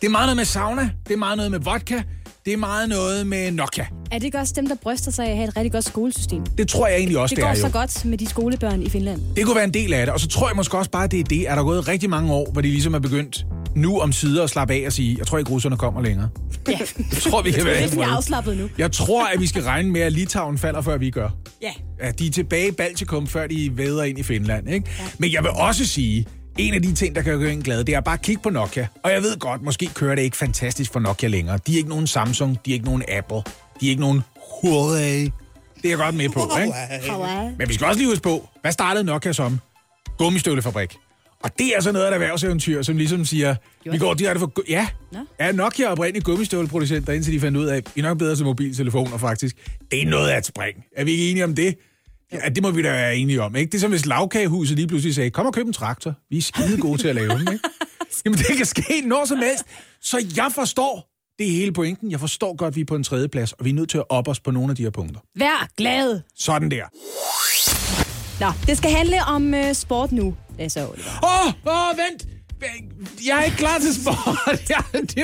Det er meget noget med sauna, det er meget noget med vodka, det er meget noget med Nokia. Er det ikke også dem, der bryster sig af at have et rigtig godt skolesystem? Det tror jeg egentlig også, Det det, går er jo. så godt med de skolebørn i Finland. Det kunne være en del af det, og så tror jeg måske også bare, at det er det, at der er gået rigtig mange år, hvor de ligesom er begyndt nu om sider at slappe af og sige, jeg tror ikke, russerne kommer længere. Ja. Jeg tror, vi kan være Det er afslappet nu. Jeg tror, at vi skal regne med, at Litauen falder, før vi gør. Ja. At de er tilbage i Baltikum, før de væder ind i Finland. Ikke? Ja. Men jeg vil også sige, en af de ting, der kan gøre en glad, det er bare at kigge på Nokia. Og jeg ved godt, måske kører det ikke fantastisk for Nokia længere. De er ikke nogen Samsung, de er ikke nogen Apple, de er ikke nogen Huawei. Det er jeg godt med på, ikke? Men vi skal også lige huske på, hvad startede Nokia som? Gummistøvlefabrik. Og det er så noget af et erhvervseventyr, som ligesom siger, vi går direkte for... Ja, Nå. ja Nokia er oprindeligt gummistøvleproducenter, indtil de fandt ud af, at vi er nok bedre til mobiltelefoner faktisk. Det er noget af et spring. Er vi ikke enige om det? Ja, det må vi da være enige om, ikke? Det er som hvis lavkagehuset lige pludselig sagde, kom og køb en traktor. Vi er skide gode til at lave dem, ikke? Jamen, det kan ske når som helst. Så jeg forstår, det er hele pointen. Jeg forstår godt, at vi er på en tredje plads, og vi er nødt til at op os på nogle af de her punkter. Vær glad. Sådan der. Nå, det skal handle om øh, sport nu. Det er så Oliver. Åh, oh, oh, vent! Jeg er ikke klar til sport. Jeg, det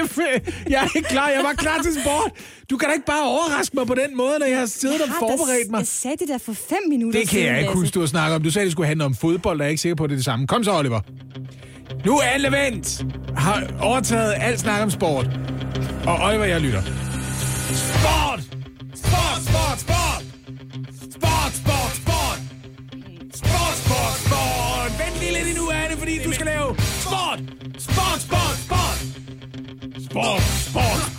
jeg er ikke klar. Jeg var klar til sport. Du kan da ikke bare overraske mig på den måde, når jeg har siddet og Jeg har forberedt mig. Jeg sagde det der for fem minutter Det kan siden, jeg ikke huske, du har snakket om. Du sagde, det skulle handle om fodbold, og jeg er ikke sikker på, at det er det samme. Kom så, Oliver. Nu er alle vendt. Har overtaget alt snak om sport. Og Oliver, jeg lytter. Sport! Sport, sport, sport! Sport, sport, sport! Sport, sport! Vent lige lidt endnu, Anne, fordi du skal lave! Sport, sport, sport! Sport, sport, sport!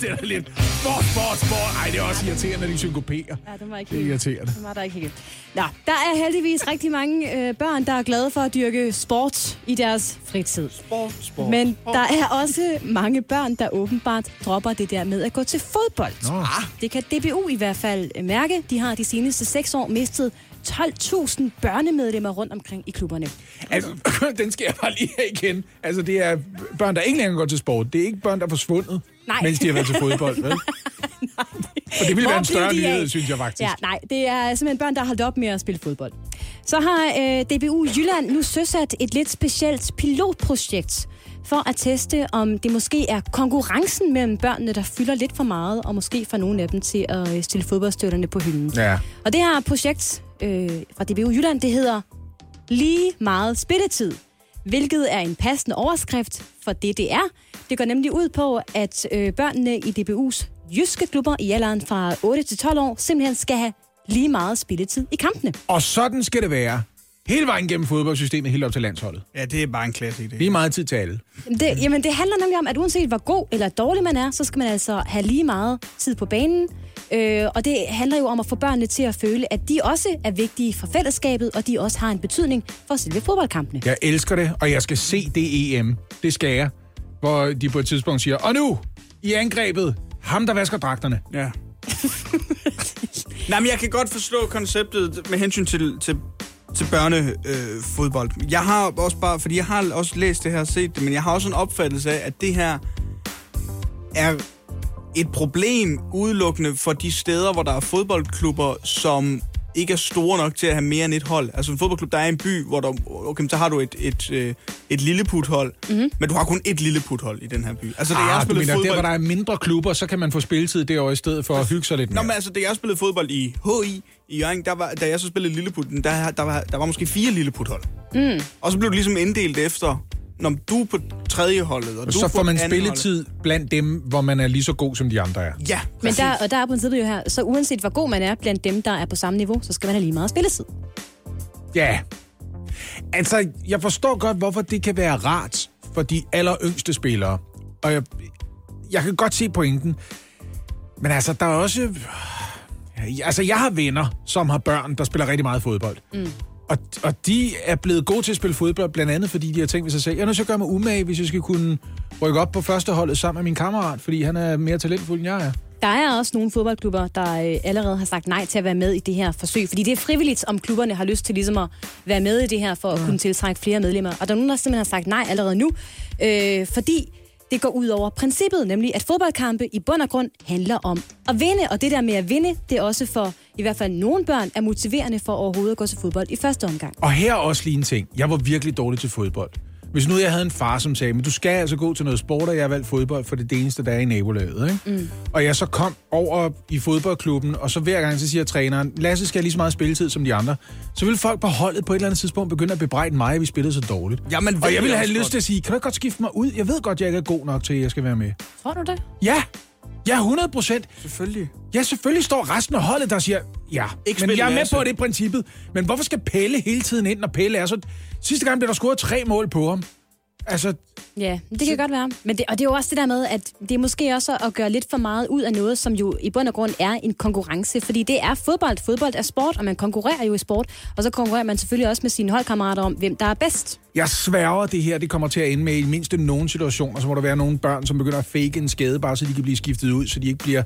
Det er da lidt... Sport, sport, sport! Ej, det er også irriterende, når de synkoperer. Ja, den var ikke Det er helt. irriterende. Den var der ikke helt. Nå, der er heldigvis rigtig mange øh, børn, der er glade for at dyrke sport i deres fritid. Sport, sport. Men der er også mange børn, der åbenbart dropper det der med at gå til fodbold. Nå. Ah, Det kan DBU i hvert fald øh, mærke. De har de seneste seks år mistet 12.000 børnemedlemmer rundt omkring i klubberne. Altså, den skal jeg bare lige have igen. Altså, det er børn, der ikke længere går til sport. Det er ikke børn, der er forsvundet, Nej. mens de har været til fodbold, vel? Og det ville Hvor være en større af? nyhed, synes jeg faktisk. Ja, nej, det er simpelthen børn, der har holdt op med at spille fodbold. Så har øh, DBU Jylland nu søsat et lidt specielt pilotprojekt for at teste, om det måske er konkurrencen mellem børnene, der fylder lidt for meget, og måske får nogle af dem til at øh, stille fodboldstøtterne på hylden. Ja. Og det her projekt øh, fra DBU Jylland, det hedder Lige meget spilletid, hvilket er en passende overskrift for det, det er. Det går nemlig ud på, at øh, børnene i DBU's jyske klubber i alderen fra 8 til 12 år simpelthen skal have lige meget spilletid i kampene. Og sådan skal det være. Hele vejen gennem fodboldsystemet, helt op til landsholdet. Ja, det er bare en klasse idé. Lige meget tid til alle. Det, jamen, det handler nemlig om, at uanset hvor god eller dårlig man er, så skal man altså have lige meget tid på banen. Øh, og det handler jo om at få børnene til at føle, at de også er vigtige for fællesskabet, og de også har en betydning for selve fodboldkampene. Jeg elsker det, og jeg skal se det EM. Det skal jeg. Hvor de på et tidspunkt siger, og nu, i angrebet, ham der vasker dragterne. Ja. Nej, men jeg kan godt forstå konceptet med hensyn til, til, til børnefodbold. Øh, fodbold. jeg har også bare, fordi jeg har også læst det her og set det, men jeg har også en opfattelse af, at det her er et problem udelukkende for de steder, hvor der er fodboldklubber, som ikke er store nok til at have mere end et hold. Altså en fodboldklub, der er i en by, hvor der, okay, så har du et, et, et, et lilleputhold, mm-hmm. men du har kun et lilleputhold i den her by. Altså, det jeg Ah, du spillet mener, fodbold... der hvor der er mindre klubber, så kan man få spilletid derovre i stedet for at hygge sig lidt Nå, mere. men altså, da jeg spillede fodbold i HI i Jørgen, der var, da jeg så spillede Lilleputten, der, der, var, der var måske fire Lilleputhold. Mm. Og så blev det ligesom inddelt efter, når du er på tredje holdet, og du så får man spilletid blandt dem, hvor man er lige så god, som de andre er. Holdet. Ja, Men præcis. der, og der er princippet jo her, så uanset hvor god man er blandt dem, der er på samme niveau, så skal man have lige meget spilletid. Ja. Altså, jeg forstår godt, hvorfor det kan være rart for de aller yngste spillere. Og jeg, jeg kan godt se pointen. Men altså, der er også... Altså, jeg har venner, som har børn, der spiller rigtig meget fodbold. Mm. Og, og de er blevet gode til at spille fodbold, blandt andet fordi de har tænkt ved sig selv, jeg er nødt til at gøre mig umage, hvis jeg skal kunne rykke op på første holdet sammen med min kammerat, fordi han er mere talentfuld, end jeg er. Der er også nogle fodboldklubber, der øh, allerede har sagt nej til at være med i det her forsøg, fordi det er frivilligt, om klubberne har lyst til ligesom at være med i det her, for at kunne tiltrække flere medlemmer. Og der er nogen, der simpelthen har sagt nej allerede nu, øh, fordi det går ud over princippet, nemlig at fodboldkampe i bund og grund handler om at vinde. Og det der med at vinde, det er også for i hvert fald nogle børn er motiverende for overhovedet at gå til fodbold i første omgang. Og her er også lige en ting. Jeg var virkelig dårlig til fodbold. Hvis nu jeg havde en far, som sagde, men du skal altså gå til noget sport, og jeg har valgt fodbold, for det er det eneste, der er i nabolaget. Ikke? Mm. Og jeg så kom over i fodboldklubben, og så hver gang så siger træneren, Lasse skal have lige så meget spilletid som de andre. Så vil folk på holdet på et eller andet tidspunkt begynde at bebrejde mig, at vi spillede så dårligt. Jamen, og jeg ville have lyst til at sige, kan du ikke godt skifte mig ud? Jeg ved godt, jeg ikke er god nok til, at jeg skal være med. Tror du det? Ja, ja 100 procent. Selvfølgelig. Ja, selvfølgelig står resten af holdet, der siger, ja, Ikke men jeg er med på det princippet. Men hvorfor skal Pelle hele tiden ind, når Pelle er så... Sidste gang blev der scoret tre mål på ham. Altså, Ja, det kan godt være. Men det, og det er jo også det der med, at det er måske også at gøre lidt for meget ud af noget, som jo i bund og grund er en konkurrence. Fordi det er fodbold. Fodbold er sport, og man konkurrerer jo i sport. Og så konkurrerer man selvfølgelig også med sine holdkammerater om, hvem der er bedst. Jeg sværger, det her det kommer til at ende med i mindst nogle situationer, så må der være nogle børn, som begynder at fake en skade, bare så de kan blive skiftet ud, så de ikke bliver,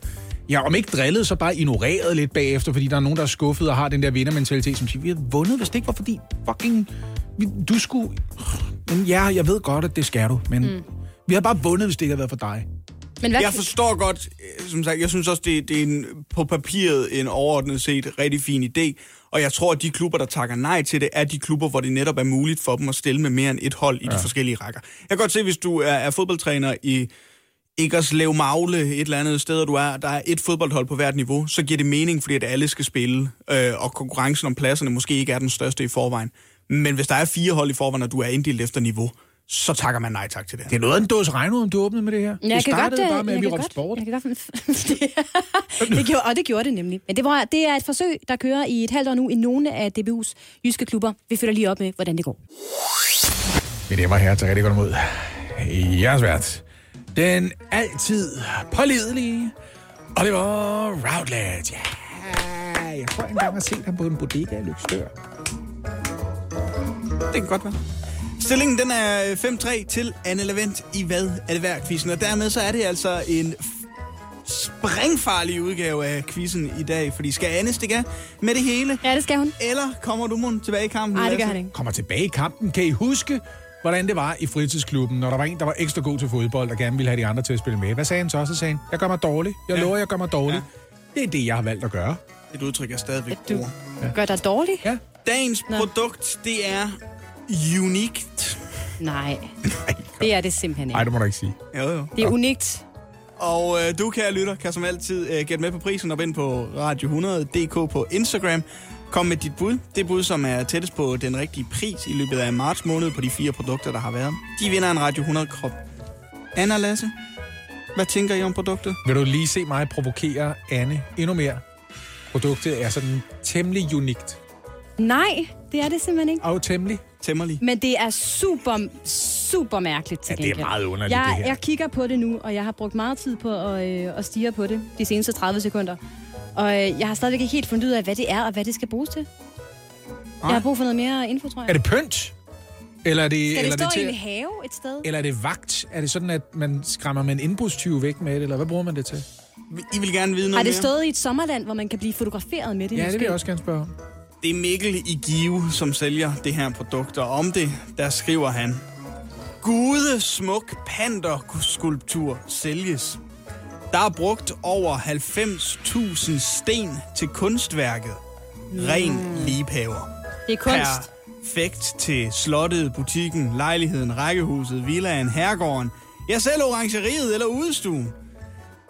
ja, om ikke drillet, så bare ignoreret lidt bagefter, fordi der er nogen, der er skuffet og har den der vindermentalitet, som siger, vi har vundet, hvis det ikke var fordi fucking, du skulle, men ja, jeg ved godt, at det skal du, men mm. vi har bare vundet, hvis det ikke havde været for dig. Men hvad, Jeg forstår godt, øh, som sagt, jeg synes også, det, det er en, på papiret en overordnet set rigtig fin idé. Og jeg tror, at de klubber, der takker nej til det, er de klubber, hvor det netop er muligt for dem at stille med mere end et hold i ja. de forskellige rækker. Jeg kan godt se, hvis du er, er fodboldtræner i Eggerslev Magle, et eller andet sted, du er, der er et fodboldhold på hvert niveau, så giver det mening, fordi at alle skal spille, øh, og konkurrencen om pladserne måske ikke er den største i forvejen. Men hvis der er fire hold i forvejen, og du er inddelt efter niveau, så takker man nej tak til det. Det er noget af en dåse regnord, du åbnede med det her. jeg det kan startede godt, bare med, at jeg vi råbte sport. Jeg kan godt, det, gjorde, og det gjorde det nemlig. Men det, var, det er et forsøg, der kører i et halvt år nu i nogle af DBU's jyske klubber. Vi følger lige op med, hvordan det går. Mine damer og herrer, tager rigtig godt imod. Jeres vært. Den altid pålidelige Oliver Routledge. Ja, jeg tror jeg engang har set ham på en bodega i Lykstør. Det kan godt være. Stillingen den er 5-3 til Anne Levent i Hvad er det værd quizzen, og dermed så er det altså en f- springfarlig udgave af quizzen i dag, fordi skal Anne stikke af med det hele, Ja, det skal hun. eller kommer du mund tilbage i kampen? Nej, det gør han ikke. Kommer tilbage i kampen. Kan I huske, hvordan det var i fritidsklubben, når der var en, der var ekstra god til fodbold, og gerne ville have de andre til at spille med? Hvad sagde han så? Så sagde han, jeg gør mig dårlig. Jeg Ja. lover, jeg gør mig dårlig. Ja. Det er det, jeg har valgt at gøre. Et udtryk, jeg stadigvæk Du bruger. gør dig dårlig? Ja. Dagens Nå. produkt, det er unikt. Nej, det er det simpelthen Nej, ikke. det må du ikke sige. Jo, jo. Det er unikt. Og øh, du, kære lytter, kan som altid øh, gætte med på prisen op ind på Radio 100.dk på Instagram. Kom med dit bud. Det bud, som er tættest på den rigtige pris i løbet af marts måned på de fire produkter, der har været. De vinder en Radio 100-krop. Anna Lasse, hvad tænker I om produktet? Vil du lige se mig provokere Anne endnu mere? Produktet er sådan temmelig unikt. Nej, det er det simpelthen ikke. Og temmelig. Tæmmerlig. Men det er super, super mærkeligt til Ja, det er gengæld. meget underligt, jeg, det her. Jeg kigger på det nu, og jeg har brugt meget tid på at, øh, at stige på det de seneste 30 sekunder. Og øh, jeg har stadigvæk ikke helt fundet ud af, hvad det er, og hvad det skal bruges til. Jeg har brug for noget mere info, tror jeg. Er det pynt? Eller er det, skal eller det er stå det i en til, have et sted? eller er det vagt? Er det sådan, at man skræmmer med en indbrudstyve væk med det, eller hvad bruger man det til? I vil gerne vide Har noget det mere? stået i et sommerland, hvor man kan blive fotograferet med det? Ja, det vil jeg også gerne spørge om. Det er Mikkel i Give, som sælger det her produkt, og om det, der skriver han, Gude smuk panderskulptur sælges. Der er brugt over 90.000 sten til kunstværket. Ren liebhaver. Det er kunst. Perfekt til slottet, butikken, lejligheden, rækkehuset, villaen, herregården. Ja, selv orangeriet eller udestuen.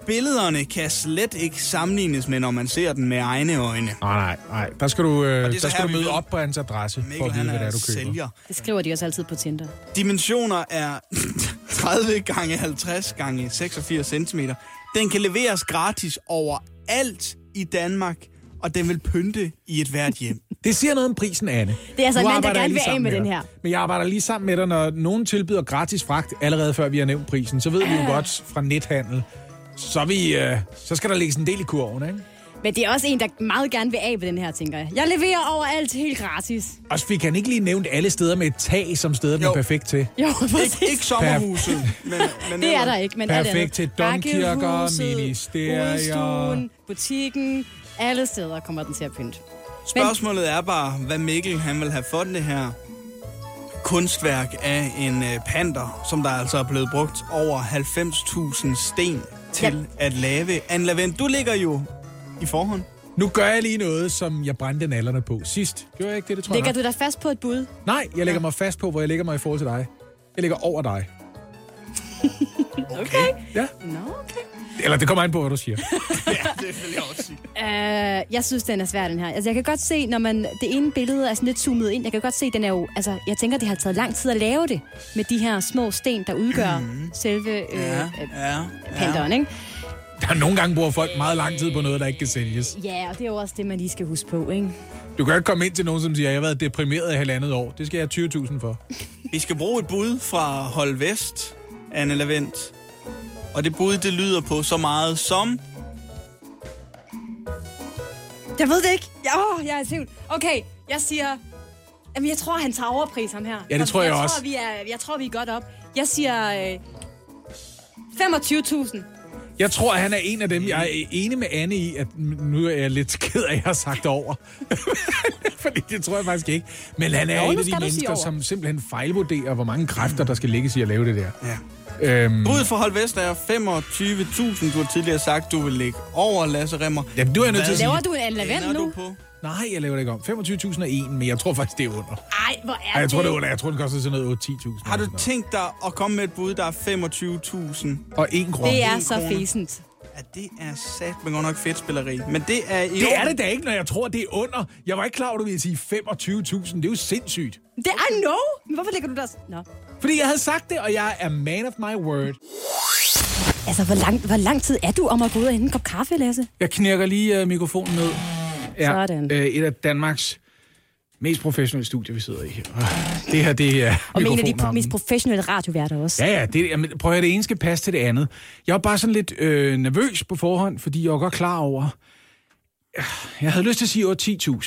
Billederne kan slet ikke sammenlignes med, når man ser den med egne øjne. Nej, nej, nej. Der skal du, øh, er der skal du møde op på hans adresse, for Mikkel, at vide, han hvad det er du køber. sælger. Det skriver de også altid på Tinder. Dimensioner er 30 gange 50 gange 86 cm. Den kan leveres gratis overalt i Danmark, og den vil pynte i et hvert hjem. Det siger noget om prisen, Anne. Det er altså en mand, der gerne vil af med dig. den her. Men jeg arbejder lige sammen med dig, når nogen tilbyder gratis fragt, allerede før vi har nævnt prisen, så ved vi jo godt fra nethandel, så, er vi, øh, så skal der lægges en del i kurven, ikke? Men det er også en, der meget gerne vil af med den her, tænker jeg. Jeg leverer overalt helt gratis. Og fik han ikke lige nævnt alle steder med et tag, som stedet er Jo. perfekt til? Jo, Ikke, præcis. ikke sommerhuset, men, men Det er der ikke, men alt Perfekt andet. til domkirker, ministerier. butikken, alle steder kommer den til at pynte. Spørgsmålet er bare, hvad Mikkel han vil have fundet det her kunstværk af en øh, panter, som der altså er blevet brugt over 90.000 sten til Ja. at lave. Anne Lavend, du ligger jo i forhånd. Nu gør jeg lige noget, som jeg brændte nallerne på sidst. Gjorde jeg ikke det, det tror Lægger jeg du dig fast på et bud? nok. Nej, jeg lægger mig fast på, hvor jeg lægger mig i forhold til dig. Jeg ligger over dig. Okay. Ja, Nå, okay. Eller det kommer an på, hvad du siger. ja, det vil jeg også sige. Uh, jeg synes, den er svær, den her. Altså, jeg kan godt se, når man... Det ene billede er sådan lidt zoomet ind. Jeg kan godt se, den er jo... Altså, jeg tænker, det har taget lang tid at lave det. Med de her små sten, der udgør mm. selve øh, Ja, øh, ja, panderen, ikke? Der er nogle gange bruger folk meget lang tid på noget, der ikke kan sælges. Ja, og det er jo også det, man lige skal huske på, ikke? Du kan ikke komme ind til nogen, som siger, jeg har været deprimeret i halvandet år. Det skal jeg have 20.000 for. Vi skal bruge et bud fra Hold Vest, Anne Lavendt. Og det bud, det lyder på så meget som... Jeg ved det ikke. Ja, åh, jeg er i tvivl. Okay, jeg siger... Jamen, jeg tror, han tager overpris, ham her. Ja, det tror jeg også. Tror, vi er, jeg tror, vi er godt op. Jeg siger... Øh, 25.000. Jeg tror, at han er en af dem, jeg er enig med Anne i, at nu er jeg lidt ked af, at jeg har sagt over. Fordi det tror jeg faktisk ikke. Men han er Jo, en af de mennesker, som simpelthen fejlvurderer, hvor mange kræfter, der skal lægges i at lave det der. Ja. Øhm, Budet for Hold Vest er 25.000. Du har tidligere sagt, du vil lægge over Lasse Remmer. jamen, du er nødt til at sige... Laver du en Anne Lavend Ender nu? på? Nej, jeg laver det ikke om. 25.001, men jeg tror faktisk, det er under. Ej, hvor er Ej, jeg tror, det er det? under. Jeg tror, det koster sådan noget 8-10.000. Har du tænkt dig at komme med et bud, der er 25.000? noget. Og 1 krone. Det er En så fæsent. Ja, det er sat med godt nok fedt spilleri. Men det er i Det er det da ikke, når jeg tror, det er under. Jeg var ikke klar over, at du ville sige 25.000. Det er jo sindssygt. Det er I know. Men hvorfor ligger du der? Nå. Fordi jeg havde sagt det, og jeg er man of my word. Altså, hvor lang, hvor lang tid er du om at gå ud og hente en kop kaffe, Lasse? Jeg knirker lige uh, mikrofonen ned. Ja, Sådan. Øh, et af Danmarks mest professionelle studier, vi sidder i. Og Det her, det er Og med en af de pro- mest professionelle radioværter også. Ja, ja, det, jamen, prøv at høre, det ene skal passe til det andet. Jeg var bare sådan lidt øh, nervøs på forhånd, fordi jeg var godt klar over... Jeg havde lyst til at sige over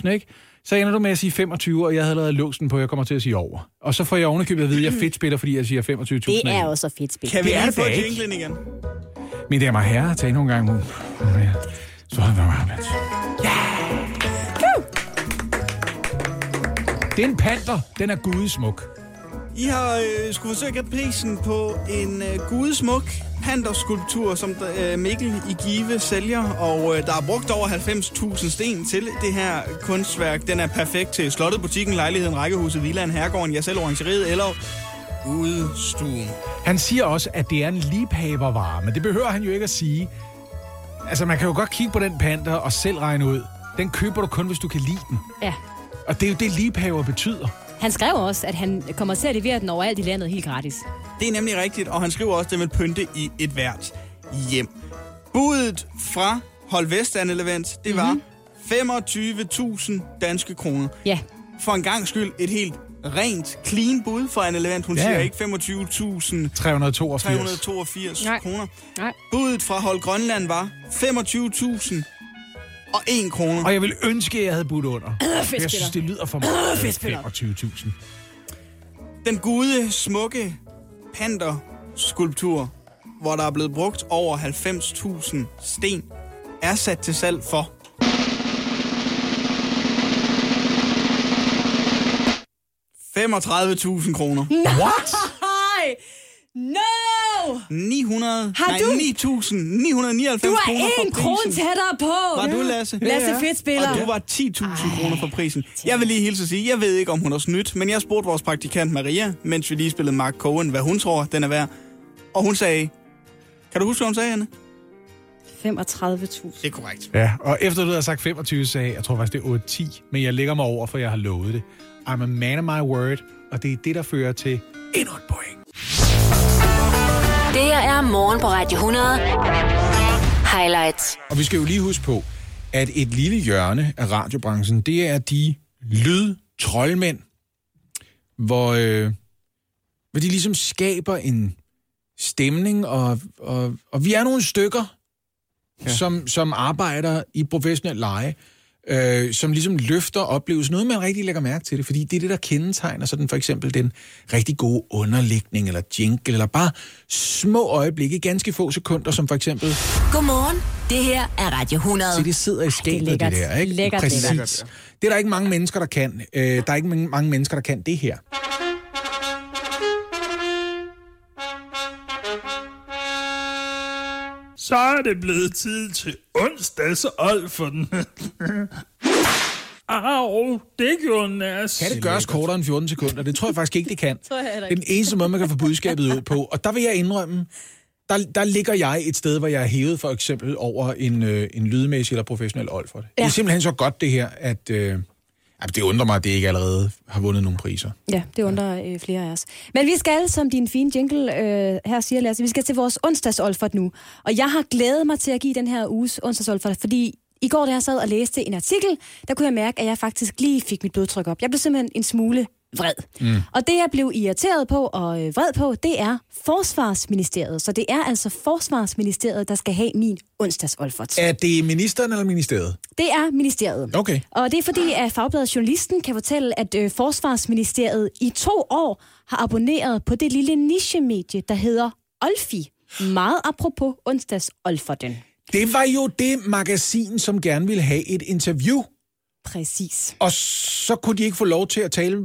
10.000, ikke? Så ender du med at sige 25, og jeg havde lavet låsen på, at jeg kommer til at sige over. Og så får jeg ovenikøbet at vide, at jeg fedt spiller, fordi jeg siger 25.000. Det er også fedt spil. Kan vi Det er få jinglen igen? Mine damer og herrer, tag nogle gange mod. Så har vi meget Det er en panter. Den er gudesmuk. I har øh, skulle forsøge at gætte prisen på en øh, gudesmuk panderskulptur, som øh, Mikkel i Give sælger, og øh, der er brugt over 90.000 sten til det her kunstværk. Den er perfekt til slottet, butikken, lejligheden, rækkehuset, villaen, herregården, ja selv orangeriet eller udstuen. Han siger også, at det er en liebhavervare, men det behøver han jo ikke at sige. Altså, man kan jo godt kigge på den panter og selv regne ud. Den køber du kun, hvis du kan lide den. Ja. Og det er jo det, liebhaver betyder. Han skrev også, at han kommer til at levere den overalt i landet helt gratis. Det er nemlig rigtigt, og han skriver også, at det vil pynte i et hvert hjem. Budet fra Hold Vest, Anne Levent, det var mm-hmm. 25.000 danske kroner. Ja. For en gang skyld et helt rent, clean bud for Anne Levent. Hun Ja, siger ikke 25.382 382. Nej. Nej. Budet fra Hold Grønland var 25.000 og 1 kroner. Og jeg vil ønske, at jeg havde budt under. For jeg synes, det lyder for meget. spiller. 25.000. Den gude, smukke panderskulptur, hvor der er blevet brugt over 90.000 sten, er sat til salg for 35.000 kroner. What? Hej! No! 900, Har nej, du- 9.999 Du er kroner for en krone tættere på! Var du, Lasse? Lasse Ja, ja. fedt spiller. Og du var 10.000 kroner for prisen. Jeg vil lige hilse at sige, jeg ved ikke, om hun har snydt, men jeg spurgte vores praktikant Maria, mens vi lige spillede Mark Cohen, hvad hun tror, den er værd. Og hun sagde... Kan du huske, hvad hun sagde, Anne? 35.000. Det er korrekt. Ja, og efter du havde sagt 25, sagde jeg, jeg tror faktisk, det er 8-10, men jeg lægger mig over, for jeg har lovet det. I'm a man of my word, og det er det, der fører til endnu et point. Det her er morgen på Radio 100. Highlights. Og vi skal jo lige huske på, at et lille hjørne af radiobranchen, det er de lydtrollmænd, hvor, øh, hvor de ligesom skaber en stemning, og, og, og vi er nogle stykker, ja. som, som arbejder i professionel leje, øh, som ligesom løfter oplevelsen, noget man rigtig lægger mærke til det, fordi det er det, der kendetegner sådan for eksempel den rigtig gode underlægning, eller jingle, eller bare små øjeblikke, ganske få sekunder, som for eksempel Godmorgen. Det her er Radio 100. Se, det sidder i skabet, det, det der, ikke? Lækkert, Præcis. lækkert. Det er der ikke mange mennesker, der kan. Øh, der er ikke mange mennesker, der kan det her. Så er det blevet tid til onsdags old for den. Au, det gjorde nas. Kan det gøres kortere end 14 sekunder? Det tror jeg faktisk ikke, det kan. Tror jeg er den eneste måde, man kan få budskabet ud på. Og der vil jeg indrømme, der, der ligger jeg et sted, hvor jeg er hævet for eksempel over en, øh, en lydmæssig eller professionel old for det. Ja. Det er simpelthen så godt det her, at øh, altså, det undrer mig, at det ikke allerede har vundet nogle priser. Ja, det undrer øh, flere af os. Men vi skal, som din fine jingle øh, her siger, Lasse, vi skal til vores onsdagsolfert nu. Og jeg har glædet mig til at give den her uges onsdagsolfert, fordi i går, da jeg sad og læste en artikel, der kunne jeg mærke, at jeg faktisk lige fik mit blodtryk op. Jeg blev simpelthen en smule vred. Mm. Og det, jeg blev irriteret på og øh, vred på, det er Forsvarsministeriet. Så det er altså Forsvarsministeriet, der skal have min onsdagsolfert. Er det ministeren eller ministeriet? Det er ministeriet. Okay. Og det er fordi, at Fagbladet Journalisten kan fortælle, at øh, Forsvarsministeriet i to år har abonneret på det lille nichemedie, der hedder Olfi. Meget apropos onsdags Olferten. Det var jo det magasin, som gerne ville have et interview, Præcis. og så kunne de ikke få lov til at tale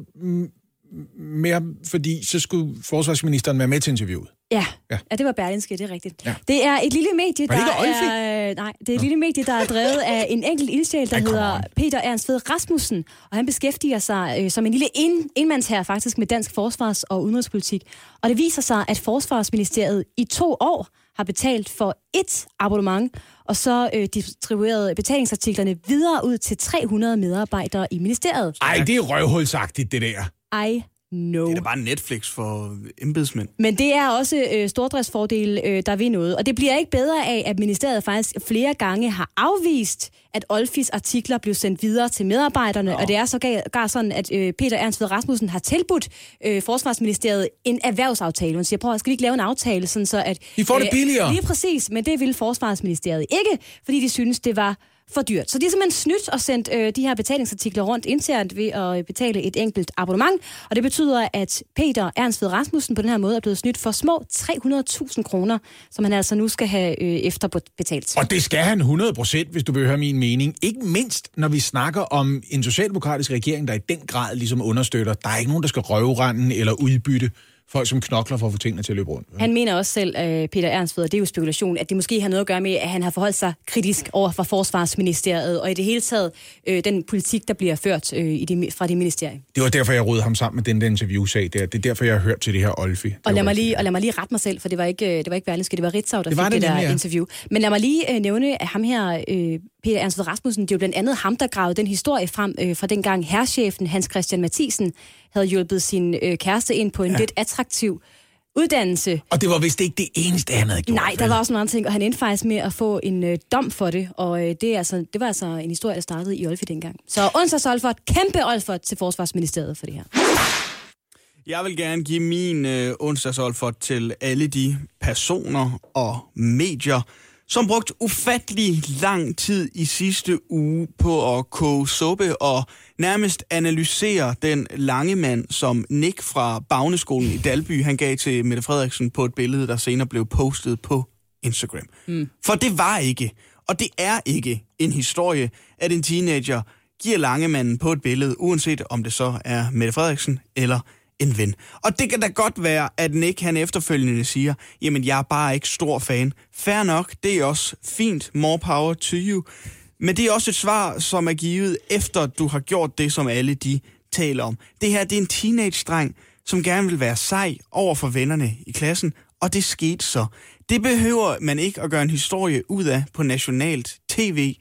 mere, fordi så skulle forsvarsministeren være med til interviewet. Ja, Ja. ja. ja det var Berlingske, det er rigtigt. Ja. Ja. Det er et lille medie, der er... Nej, det er et lille medie, der er drevet af en enkelt ildsjæl, der come hedder. Peter Ernst Ved Rasmussen. Og han beskæftiger sig øh, som en lille en, enmandsherre faktisk med dansk forsvars- og udenrigspolitik. Og det viser sig, at Forsvarsministeriet i to år har betalt for et abonnement, og så øh, distribueret betalingsartiklerne videre ud til 300 medarbejdere i ministeriet. Ej, det er røvhulsagtigt, det der. I know. Det er da bare Netflix for embedsmænd. Men det er også øh, stordriftsfordele, øh, der vil noget. Og det bliver ikke bedre af, at ministeriet faktisk flere gange har afvist, at Olfis artikler blev sendt videre til medarbejderne. Ja. Og det er så gar sådan, at øh, Peter Ernst Ved Rasmussen har tilbudt øh, Forsvarsministeriet en erhvervsaftale. Hun siger, prøv at skal vi ikke lave en aftale, sådan så at... De får det billigere. Lige præcis, men det ville Forsvarsministeriet ikke, fordi de synes, det var for dyrt. Så de har simpelthen snydt og sendt øh, de her betalingsartikler rundt internt ved at øh, betale et enkelt abonnement. Og det betyder, at Peter Ernst Ved Rasmussen på den her måde er blevet snydt for små 300.000 kroner, som han altså nu skal have øh, efterbetalt. Og det skal han 100 procent, hvis du vil høre min mening. Ikke mindst, når vi snakker om en socialdemokratisk regering, der i den grad ligesom understøtter. Der er ikke nogen, der skal røvrende eller udbytte folk, som knokler for at få tingene til at løbe rundt. Han mener også selv, øh, Peter Ernst og det er jo spekulation, at det måske har noget at gøre med, at han har forholdt sig kritisk over for Forsvarsministeriet, og i det hele taget øh, den politik, der bliver ført øh, i det, fra det ministerie. Det var derfor, jeg rodede ham sammen med den der interviewsag der. Det er derfor, jeg har hørt til det her Olfi. Og lad, mig lige, og lad mig lige rette mig selv, for det var ikke, øh, det var ikke Berlingske, det var Ritzau, der Det var fik det det, der ja. interview. Men lad mig lige øh, nævne, at ham her, øh, Peter Ernst Rasmussen, det er jo blandt andet ham, der gravede den historie frem øh, fra dengang herrchefen Hans Christian Mathisen havde hjulpet sin øh, kæreste ind på en ja. lidt attraktiv uddannelse. Og det var vist ikke det eneste, han havde gjort. Nej, der var også nogle andre ting, og han endte faktisk med at få en øh, dom for det, og øh, det, er altså, det var altså en historie, der startede i Olfi dengang. Så onsdags Olfert, kæmpe Olfert til Forsvarsministeriet for det her. Jeg vil gerne give min øh, onsdagsolfert til alle de personer og medier, som brugt ufattelig lang tid i sidste uge på at koge suppe og nærmest analysere den lange mand, som Nick fra Bagneskolen i Dalby, han gav til Mette Frederiksen på et billede, der senere blev postet på Instagram. Mm. For det var ikke, og det er ikke en historie, at en teenager giver langemanden på et billede, uanset om det så er Mette Frederiksen eller en ven. Og det kan da godt være, at Nick han efterfølgende siger, jamen jeg er bare ikke stor fan. Fair nok, det er også fint, more power to you. Men det er også et svar, som er givet efter du har gjort det, som alle de taler om. Det her, det er en teenage-dreng, som gerne vil være sej over for vennerne i klassen, og det skete så. Det behøver man ikke at gøre en historie ud af på nationalt tv.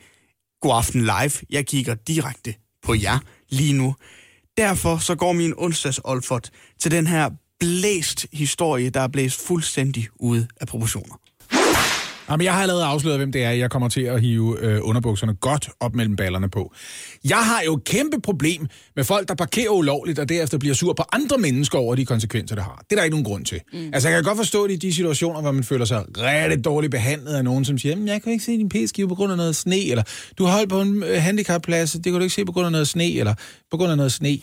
God aften live. Jeg kigger direkte på jer lige nu. Derfor så går min onsdags Olfert til den her blæst historie, der er blæst fuldstændig ude af proportioner. Jamen, jeg har allerede afsløret, hvem det er, jeg kommer til at hive øh, underbukserne godt op mellem ballerne på. Jeg har jo et kæmpe problem med folk, der parkerer ulovligt, og derefter bliver sur på andre mennesker over de konsekvenser, det har. Det er der ikke nogen grund til. Mm. Altså, jeg kan godt forstå det i de situationer, hvor man føler sig rigtig dårligt behandlet af nogen, som siger, "Jamen, jeg kan ikke se din p-skive på grund af noget sne, eller du har holdt på en øh, handicapplads, det kan du ikke se på grund af noget sne, eller på grund af noget sne.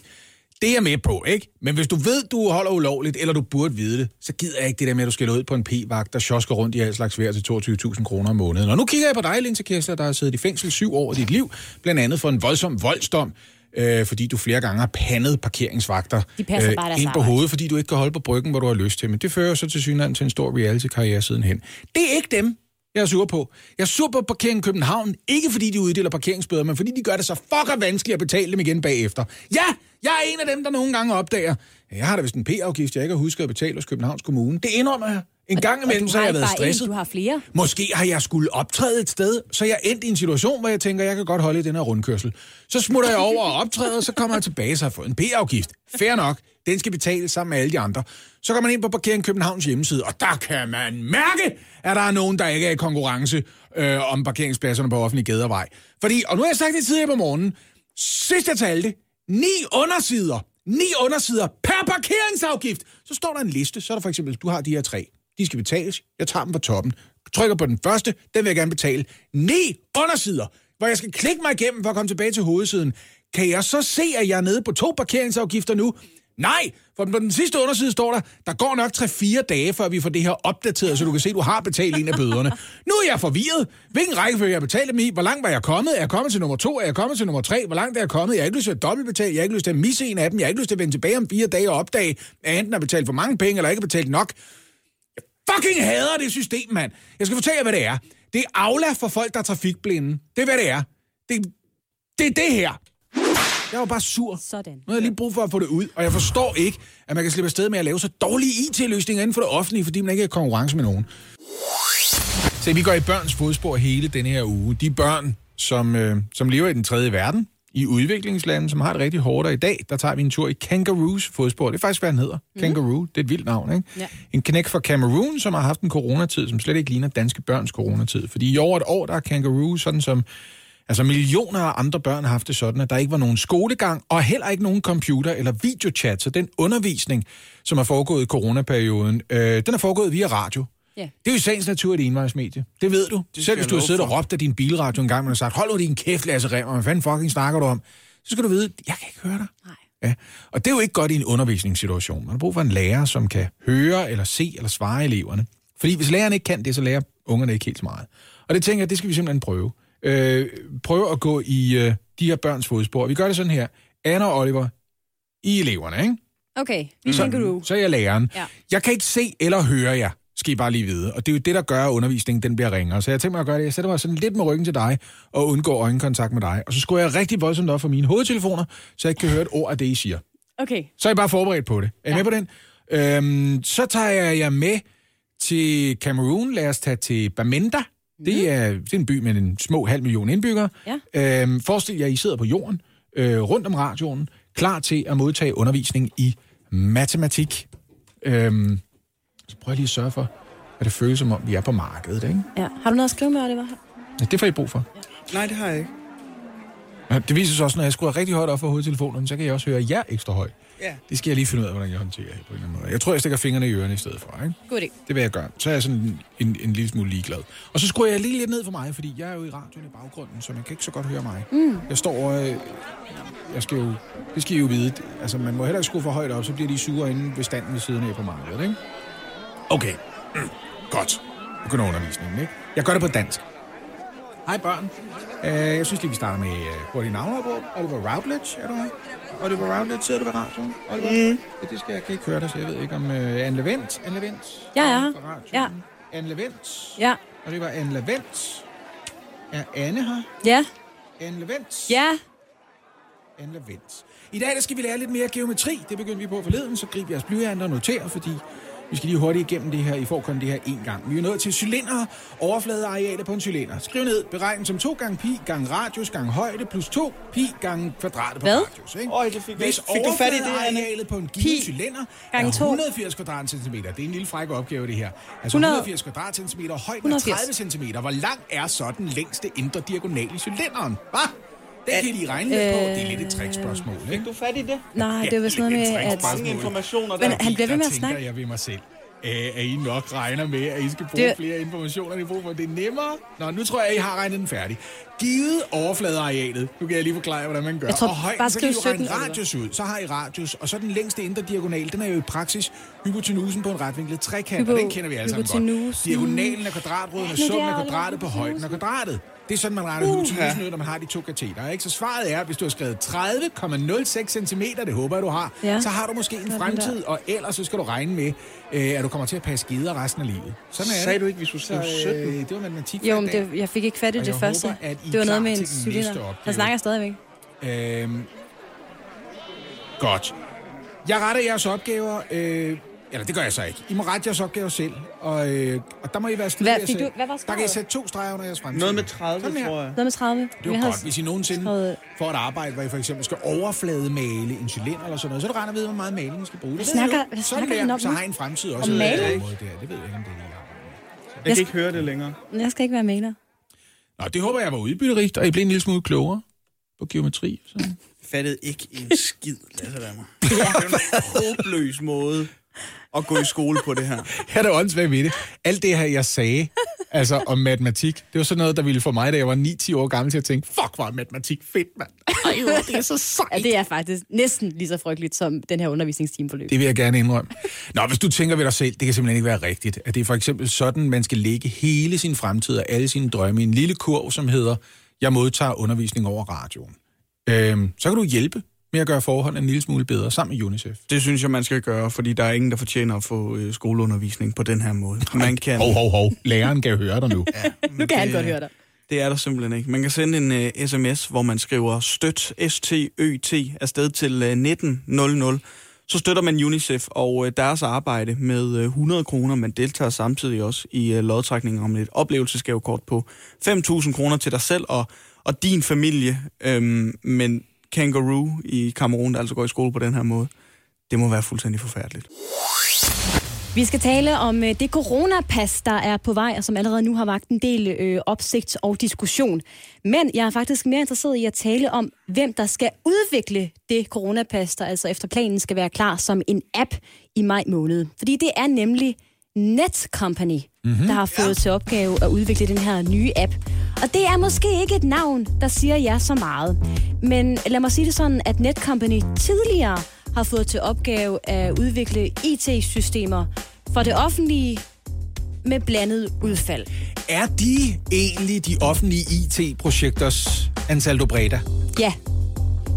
Det er jeg med på, ikke? Men hvis du ved, du holder ulovligt, eller du burde vide det, så gider jeg ikke det der med, at du skal ud på en p-vagt, der sjosker rundt i al slags vejr til 22.000 kroner om måneden. Og nu kigger jeg på dig, Linse Kessler, der har siddet i fængsel syv år i dit liv, blandt andet for en voldsom voldsdom, øh, fordi du flere gange har pandet parkeringsvagter De deres ind på arbejde. hovedet, fordi du ikke kan holde på bryggen, hvor du har lyst til. Men det fører så til synligheden til en stor reality-karriere sidenhen. Det er ikke dem, jeg er sur på. Jeg er sur på parkeringen i København, ikke fordi de uddeler parkeringsbøder, men fordi de gør det så fucker vanskeligt at betale dem igen bagefter. Ja, jeg er en af dem, der nogle gange opdager, jeg har da vist en P-afgift, jeg ikke har husket at betale hos Københavns Kommune. Det indrømmer jeg. En gang imellem, så har jeg været stresset. En, du har flere. Måske har jeg skulle optræde et sted, så jeg endte i en situation, hvor jeg tænker, jeg kan godt holde i den her rundkørsel. Så smutter jeg over og optræder, og så kommer jeg tilbage, så har jeg fået en P-afgift. Fair nok, den skal betales sammen med alle de andre. Så kommer man ind på Parkering Københavns hjemmeside, og der kan man mærke, at der er nogen, der ikke er i konkurrence øh, om parkeringspladserne på offentlig gadervej. Fordi, og nu har jeg sagt det tidligere på morgenen, sidst jeg talte, ni undersider Ni undersider per parkeringsafgift. Så står der en liste, så er der for eksempel, du har de her tre. De skal betales. Jeg tager dem på toppen. Trykker på den første, den vil jeg gerne betale. Ni undersider, hvor jeg skal klikke mig igennem for at komme tilbage til hovedsiden. Kan jeg så se, at jeg er nede på to parkeringsafgifter nu? Nej, for på den sidste underside står der, der går nok 3-4 dage, før vi får det her opdateret, så du kan se, at du har betalt en af bøderne. Nu er jeg forvirret. Hvilken rækkefølge jeg har betalt dem i? Hvor langt var jeg kommet? Er jeg kommet til nummer to? Er jeg kommet til nummer tre? Hvor langt er jeg kommet? Jeg har ikke lyst til at dobbeltbetale. Jeg har ikke lyst til at misse en af dem. Jeg har ikke lyst til at vende tilbage om fire dage og opdage, at jeg enten har betalt for mange penge, eller ikke har betalt nok. Jeg fucking hader det system, mand. Jeg skal fortælle jer, hvad det er. Det er Aula for folk, der er trafikblinde. Det er, hvad det er. Det, det er det her. Jeg var bare sur. Sådan. Nu har jeg lige brug for at få det ud, og jeg forstår ikke, at man kan slippe afsted med at lave så dårlige IT-løsninger inden for det offentlige, fordi man ikke er konkurrence med nogen. Se, vi går i børns fodspor hele den her uge. De børn, som, øh, som lever i den tredje verden, i udviklingslande, som har det rigtig hårdt, og i dag, der tager vi en tur i Kangaroos fodspor. Det er faktisk, hvad han hedder. Mm. Kangaroo, det er et vildt navn, ikke? Ja. En knæk fra Cameroon, som har haft en coronatid, som slet ikke ligner danske børns coronatid. Fordi i over et år, der er Kangaroo sådan som Altså millioner af andre børn har haft det sådan, at der ikke var nogen skolegang, og heller ikke nogen computer eller videochat. Så den undervisning, som er foregået i coronaperioden, øh, den er foregået via radio. Ja. Det er jo i sagens natur et envejsmedie. Det ved du. Det Selv hvis du har siddet og råbt af din bilradio en gang, og har sagt, hold nu din kæft, Lasse Remmer, hvad fanden fucking snakker du om? Så skal du vide, jeg kan ikke høre dig. Nej. Ja. Og det er jo ikke godt i en undervisningssituation. Man har brug for en lærer, som kan høre eller se eller svare eleverne. Fordi hvis læreren ikke kan det, så lærer ungerne ikke helt så meget. Og det tænker jeg, det skal vi simpelthen prøve. Øh, prøve at gå i øh, de her børns fodspor. Vi gør det sådan her. Anna og Oliver, I er eleverne, ikke? Okay, vi er kangaroo. Så er jeg læreren. Ja. Jeg kan ikke se eller høre jer, skal I bare lige vide. Og det er jo det, der gør, at undervisningen den bliver ringere. Så jeg tænker mig at gøre det. Jeg sætter mig sådan lidt med ryggen til dig, og undgår øjenkontakt med dig. Og så skruer jeg rigtig voldsomt op for mine hovedtelefoner, så jeg ikke kan høre et ord af det, I siger. Okay. Så er I bare forberedt på det. Er I Ja. med på den? Øhm, så tager jeg jer med til Cameroon. Lad os tage til Bamenda. Det er, det er en by med en små halv million indbyggere. Ja. Øhm, forestil jer, at I sidder på jorden, øh, rundt om radioen, klar til at modtage undervisning i matematik. Øhm, så prøv lige at sørge for, at det føles som om, vi er på markedet. Ikke? Ja. Har du noget at skrive med, Oliver? Ja, det får I brug for. Nej, det har jeg ikke. Ja, Det viser sig også, når jeg skruer rigtig højt op for hovedtelefonen, så kan jeg også høre jer ekstra højt. Ja. Det skal jeg lige finde ud af, hvordan jeg håndterer på en eller anden måde. Jeg tror, jeg stikker fingrene i ørerne i stedet for. Ikke? God idé. Det vil jeg gøre. Så er jeg sådan en, en, en lille smule ligeglad. Og så skruer jeg lige lidt ned for mig, fordi jeg er jo i radioen i baggrunden, så man kan ikke så godt høre mig. Mm. Jeg står... Øh, jeg skal jo... Det skal I jo vide. Altså, man må heller ikke skrue for højt op, så bliver de sure inde ved standen ved siden af på markedet, ikke? Okay. Mm. Godt. Begynder undervisningen, ikke? Jeg gør det på dansk. Hej børn. Uh, jeg synes lige, vi starter med uh, hurtigt navneopråb. Oliver Routledge, er du her? Oliver Routledge, sidder du ved radioen? Oliver? Mm. Ja, det skal jeg, kan ikke høre dig, så jeg ved ikke om uh, Anne Levent. Anne Levent? Fra radioen. Ja. Anne Levent. Ja. Og det var Anne Levent. Er Anne her? Ja. Anne Levent. Ja. Anne Levent. I dag der skal vi lære lidt mere geometri. Det begyndte vi på forleden, så grib jeres blyanter og noter, fordi vi skal lige hurtigt igennem det her. I får kun det her en gang. Vi er nået til cylinder, overfladearealet på en cylinder. Skriv ned, beregn som 2 gange pi gange radius gange højde plus 2 pi gange kvadratet på Hvad? radius. Ikke? Øj, det fik Hvis. Fik du fat i det, overfladearealet på en given Pi cylinder gange er to. 180 kvadratcentimeter. Det er en lille fræk opgave, det her. Altså 100 180 kvadratcentimeter, højden er 180. 30 centimeter. Hvor lang er så den længste indre diagonal i cylinderen? Hvad? Det kan lige regne lidt på. Det er lidt et trickspørgsmål, ikke? Fik du fat i det? Nej, det var sådan noget med, at... Mange informationer Men der. han bliver ved med at snakke. tænker jeg ved mig selv, øh, at I nok regner med, at I skal bruge Det- flere informationer, end I bruger for. Det er nemmere. Nå, nu tror jeg, at I har regnet den færdig. Givet overfladearealet, nu kan jeg lige forklare, hvordan man gør. Jeg tror, og højden, bare så kan I jo regne 17, Oliver. radius ud. Så har I radius, og så den længste indre diagonal, den er jo i praksis hypotenusen på en retvinklet trekant, Hypo- og den kender vi alle sammen godt. Diagonalen af kvadratroden er nu det summen er, af kvadratet på højden af kvadratet. Det er sådan, man regner hypotenusen ud, når man har de to kateter. Ikke? Så svaret er, hvis du har skrevet 30,06 cm, det håber jeg, du har, Ja. så har du måske en fremtid, og ellers så skal du regne med, øh, at du kommer til at passe geder resten af livet. Sådan er Sagde det. du ikke, vi skulle skrive Så, 17? øh, det var matematik Jo, men det, jeg fik ikke fat i det første. håber, at I det var noget med en til cylinder. Han snakker stadigvæk. Øhm, godt. Jeg retter jeres opgaver. Øh, eller det gør jeg så ikke. I må rette jeres opgaver selv. Og, øh, og der må I være stille. Hvad fik du- hvad var Der kan I sætte to streger under jeres fremtid. Noget med 30, Sådan her. tror jeg. Noget med 30. Det Jeg er havde godt, hvis I nogensinde skrevet- får et arbejde, hvor I for eksempel skal overflademale en cylinder eller sådan noget, så er det regner ved, hvor meget maling I skal bruge. Det ved snakker- jeg jo. hvad Sådan snakker der, han om så har I en fremtid også. Om maling? på den måde der. Det ved jeg ikke, om det er arbejde. Jeg kan ikke høre det længere. Jeg skal ikke være maler. Nå, det håber jeg var udbytterigt, og I blev en lille smule klogere på geometri. Så. fattede ikke en skid, Lasse Remmer. Det er en håbløs måde at gå i skole på det her. Her er det åndssvagt ved det. Alt det her, jeg sagde, altså om matematik, det var sådan noget, der ville få mig, da jeg var 9-10 år gammel, til at tænke, fuck, hvor er matematik fedt, mand. Ej, er det er så sejt. Ja, det er faktisk næsten lige så frygteligt som den her undervisningstimeforløb. Det vil jeg gerne indrømme. Nå, hvis du tænker ved dig selv, det kan simpelthen ikke være rigtigt, at det er for eksempel sådan, man skal lægge hele sin fremtid og alle sine drømme i en lille kurv, som hedder, jeg modtager undervisning over radioen. Øhm, så kan du hjælpe med at gøre forholdene en lille smule bedre sammen med UNICEF. Det synes jeg, man skal gøre, fordi der er ingen, der fortjener at få øh, skoleundervisning på den her måde. Man kan, Hov, hov, hov. Læreren kan høre dig nu. Ja. Nu kan han godt høre dig. Det er der simpelthen ikke. Man kan sende en uh, sms, hvor man skriver støt, S-T-Ø-T, afsted til uh, 1900. Så støtter man UNICEF og uh, deres arbejde med uh, 100 kroner. Man deltager samtidig også i uh, lodtrækningen om et oplevelsesgavekort på 5.000 kroner til dig selv og, og din familie. Øhm, men kangaroo i Kamerun, der altså går i skole på den her måde, det må være fuldstændig forfærdeligt. Vi skal tale om øh, det coronapas, der er på vej, og som allerede nu har vagt en del øh, opsigt og diskussion. Men jeg er faktisk mere interesseret i at tale om, hvem der skal udvikle det coronapas, der altså efter planen skal være klar som en app i maj måned. Fordi det er nemlig Netcompany, mm-hmm. der har fået ja. til opgave at udvikle den her nye app. Og det er måske ikke et navn, der siger jer så meget. Men lad mig sige det sådan, at Netcompany tidligere har fået til opgave at udvikle IT-systemer for det offentlige med blandet udfald. Er de egentlig de offentlige IT-projekters Ansaldo Breda? Ja.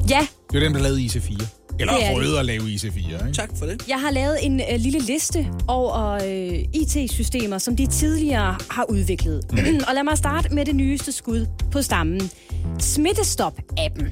Ja, Det er dem, der lavede IC4. Eller Det er det. at lave IC4, ikke? Tak for det. jeg har lavet en øh, lille liste over øh, IT-systemer, som de tidligere har udviklet. og lad mig starte med det nyeste skud på stammen. Smittestop-appen.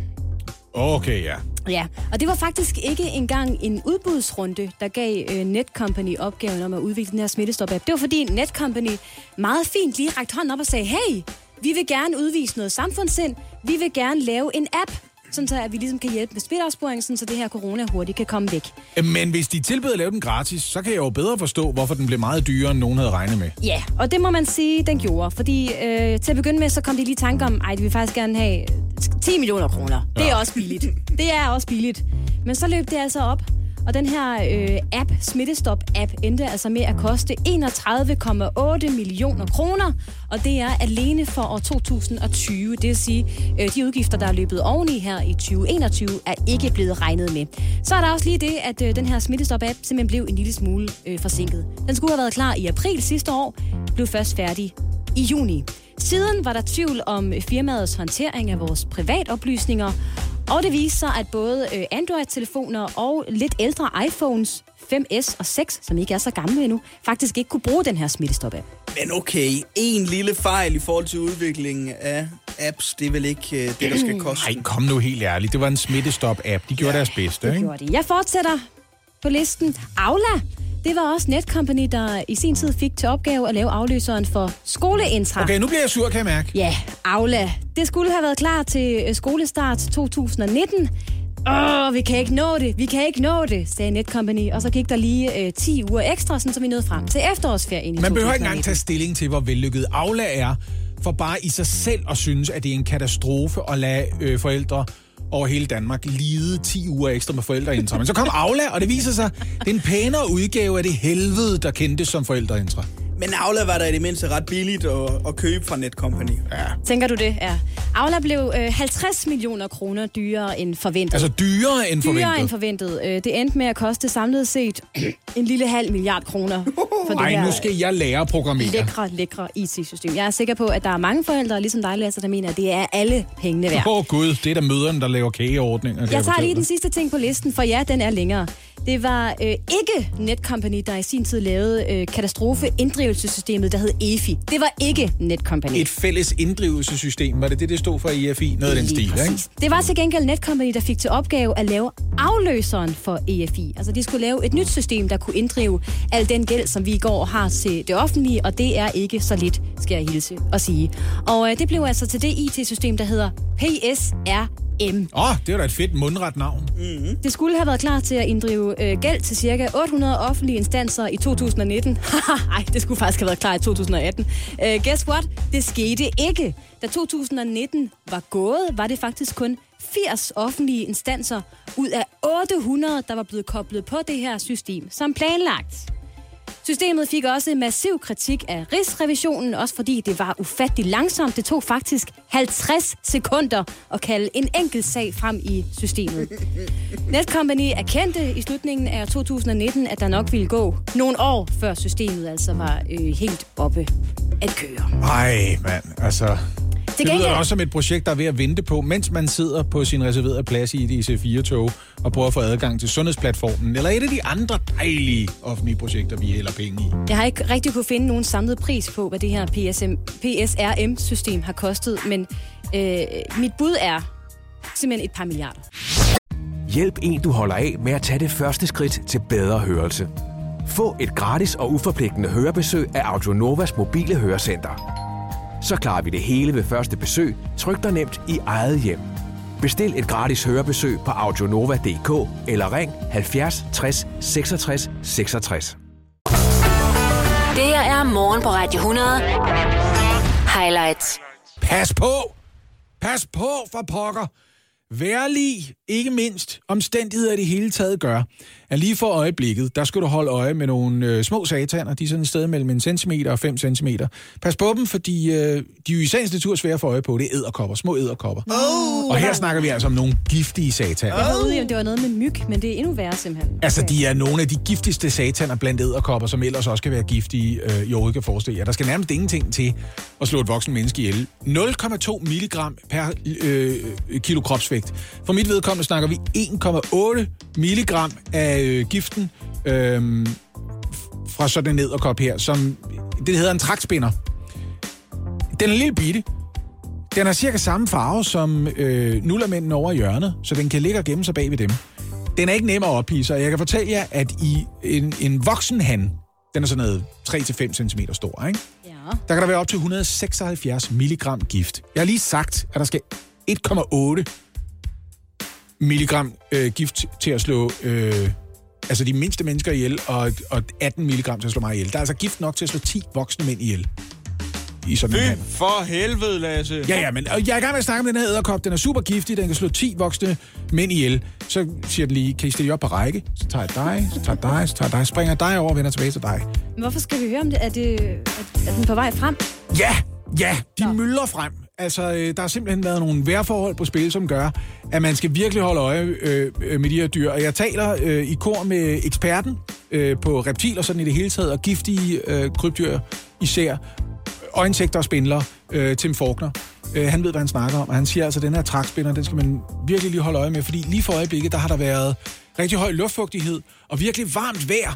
Okay, ja. Ja, og det var faktisk ikke engang en udbudsrunde, der gav øh, Netcompany opgaven om at udvikle den her smittestop-app. Det var fordi Netcompany meget fint lige rakte hånden op og sagde, hey, vi vil gerne udvise noget samfundssind, vi vil gerne lave en app, sådan så at vi ligesom kan hjælpe med smitteopsporing, sådan så det her corona hurtigt kan komme væk. Men hvis de tilbyder at lave den gratis, så kan jeg jo bedre forstå, hvorfor den blev meget dyrere, end nogen havde regnet med. Ja, og det må man sige, den gjorde. Fordi øh, til at begynde med, så kom de lige i tanke om, ej, de vil faktisk gerne have 10 millioner kroner. Det er også billigt. Det er også billigt. Men så løb det altså op. Og den her øh, app, Smittestop-app, endte altså med at koste 31,8 millioner kroner. Og det er alene for år 2020. Det vil sige, øh, de udgifter, der er løbet oveni her i 2021, er ikke blevet regnet med. Så er der også lige det, at øh, den her Smittestop-app simpelthen blev en lille smule øh, forsinket. Den skulle have været klar i april sidste år, blev først færdig i juni. Siden var der tvivl om øh, firmaets håndtering af vores privatoplysninger, og det viste sig, at både øh, Android-telefoner og lidt ældre iPhones 5S og 6, som ikke er så gamle endnu, faktisk ikke kunne bruge den her smittestop-app. Men okay, en lille fejl i forhold til udviklingen af apps, det er vel ikke øh, det, der skal koste. Nej, kom nu helt ærligt. Det var en smittestop-app. De gjorde ja, deres bedste, Det ikke? gjorde de. Jeg fortsætter på listen. Aula. Det var også Netcompany, der i sin tid fik til opgave at lave afløseren for skoleintra. Okay, nu bliver jeg sur, kan jeg mærke. Ja, Aula. Det skulle have været klar til øh, skolestart 2019. Åh, vi kan ikke nå det, vi kan ikke nå det, sagde Netcompany. Og så gik der lige øh, 10 uger ekstra, sådan, så vi nåede frem til efterårsferien i Man behøver ikke 2019. engang tage stilling til, hvor vellykket Aula er, for bare i sig selv at synes, at det er en katastrofe at lade øh, forældre over hele Danmark lide 10 uger ekstra med forældreintra. Men så kom Aula, og det viser sig, det er en pænere udgave af det helvede, der kendtes som forældreintra. Men Aula var der i det mindste ret billigt at, at købe fra Netcompany. Ja. Tænker du det? Ja. Aula blev øh, 50 millioner kroner dyrere end forventet. Altså dyrere end forventet. Dyrere end forventet. Øh, Det endte med at koste samlet set en lille halv milliard kroner for det Ej, her nu skal jeg lære at programmere. lækre, lækre IT-system. Jeg er sikker på, at der er mange forældre, ligesom dig, Lasse, der mener, at det er alle pengene værd. Åh oh, gud, det er da møderne, der laver kageordninger. Jeg tager lige den sidste ting på listen, for ja, den er længere. Det var øh, ikke Netcompany, der i sin tid lavede øh, katastrofeinddrivelsessystemet, der hed EFI. Det var ikke Netcompany. Et fælles inddrivelsessystem, var det det, det stod for i EFI? Noget af den stil, ikke? præcis. Det var til gengæld Netcompany, der fik til opgave at lave afløseren for EFI. Altså, de skulle lave et nyt system, der kunne inddrive al den gæld, som vi i går har til det offentlige, og det er ikke så lidt, skal jeg hilse og sige. Og øh, det blev altså til det IT-system, der hedder PSRM. Åh, oh, det var da et fedt mundret navn. Det skulle have været klar til at inddrive øh, gæld til ca. 800 offentlige instanser i 2019. Nej, det skulle faktisk have været klar i 2018. Uh, guess what? Det skete ikke. Da 2019 var gået, var det faktisk kun 80 offentlige instanser ud af 800, der var blevet koblet på det her system som planlagt. Systemet fik også massiv kritik af Rigsrevisionen, også fordi det var ufattelig langsomt. Det tog faktisk 50 sekunder at kalde en enkelt sag frem i systemet. Netcompany erkendte i slutningen af 2019, at der nok ville gå nogle år, før systemet altså var øh, helt oppe at køre. Ej, mand, altså... Til Det lyder gengæld- også som et projekt, der er ved at vente på, mens man sidder på sin reserverede plads i et IC4-tog og prøver at få adgang til sundhedsplatformen, eller et af de andre dejlige offentlige projekter, vi hælder penge i. Jeg har ikke rigtig kunne finde nogen samlet pris på, hvad det her PSM, PSRM-system har kostet, men øh, mit bud er simpelthen et par milliarder. Hjælp en, du holder af med at tage det første skridt til bedre hørelse. Få et gratis og uforpligtende hørebesøg af Audionovas mobile hørecenter. Så klarer vi det hele ved første besøg, tryk dig nemt i eget hjem. Bestil et gratis hørebesøg på audionova.dk eller ring 70 60 66 66. Det her er morgen på Radio 100. Highlights. Pas på! Pas på for pokker! Værlig, ikke mindst, omstændigheder i det hele taget gør, at lige for øjeblikket, der skal du holde øje med nogle øh, små sataner, de er sådan et sted mellem en centimeter og 5 centimeter. Pas på dem, fordi øh, de er jo i sagens natur svære at få øje på. Det er æderkopper, små æderkopper. Oh, og her snakker vi altså om nogle giftige sataner. Jeg i, om det var noget med myg, men det er endnu værre simpelthen. Altså, Okay. de er nogle af de giftigste sataner blandt æderkopper, som ellers også kan være giftige, øh, I overhovedet kan forestille jer. Der skal nærmest ingenting til at slå et voksen menneske ihjel. 0,2 milligram per øh, kilo kropsvægt. For mit vedkommende snakker vi 1,8 milligram af øh, giften øh, fra sådan en æderkop her, som det hedder en trakspinder. Den er lille bitte. Den har cirka samme farve som øh, nullermændene over i hjørnet, så den kan ligge og gemme sig bag ved dem. Den er ikke nem at ophisse, og jeg kan fortælle jer, at i en, en voksen han, den er sådan noget 3-5 cm stor, ikke? Ja. der kan der være op til 176 milligram gift. Jeg har lige sagt, at der skal 1,8 milligram øh, gift til at slå øh, altså de mindste mennesker ihjel, og, og 18 milligram til at slå mig ihjel. Der er altså gift nok til at slå 10 voksne mænd ihjel. I sådan en Fy han. for helvede, Lasse. Ja, ja, men og jeg er i gang med at snakke om den her æderkop. Den er super giftig. Den kan slå 10 voksne mænd ihjel. Så siger den lige, kan I stille jer op på række? Så tager jeg dig, så tager jeg dig, så tager jeg dig. Springer dig over og vender tilbage til dig. Men hvorfor skal vi høre om det? Er, det, er, er den på vej frem? Ja, ja, de myldrer frem. Altså, øh, der har simpelthen været nogle vejrforhold på spil, som gør, at man skal virkelig holde øje øh, øh, med de her dyr. Og jeg taler øh, i kor med eksperten øh, på reptiler, sådan i det hele taget, og giftige øh, krybdyr især. Og insekter og spindler, øh, Tim Faulkner. Øh, han ved, hvad han snakker om, og han siger altså, at den her trækspinder, den skal man virkelig lige holde øje med, fordi lige for øjeblikket, der har der været rigtig høj luftfugtighed og virkelig varmt vejr.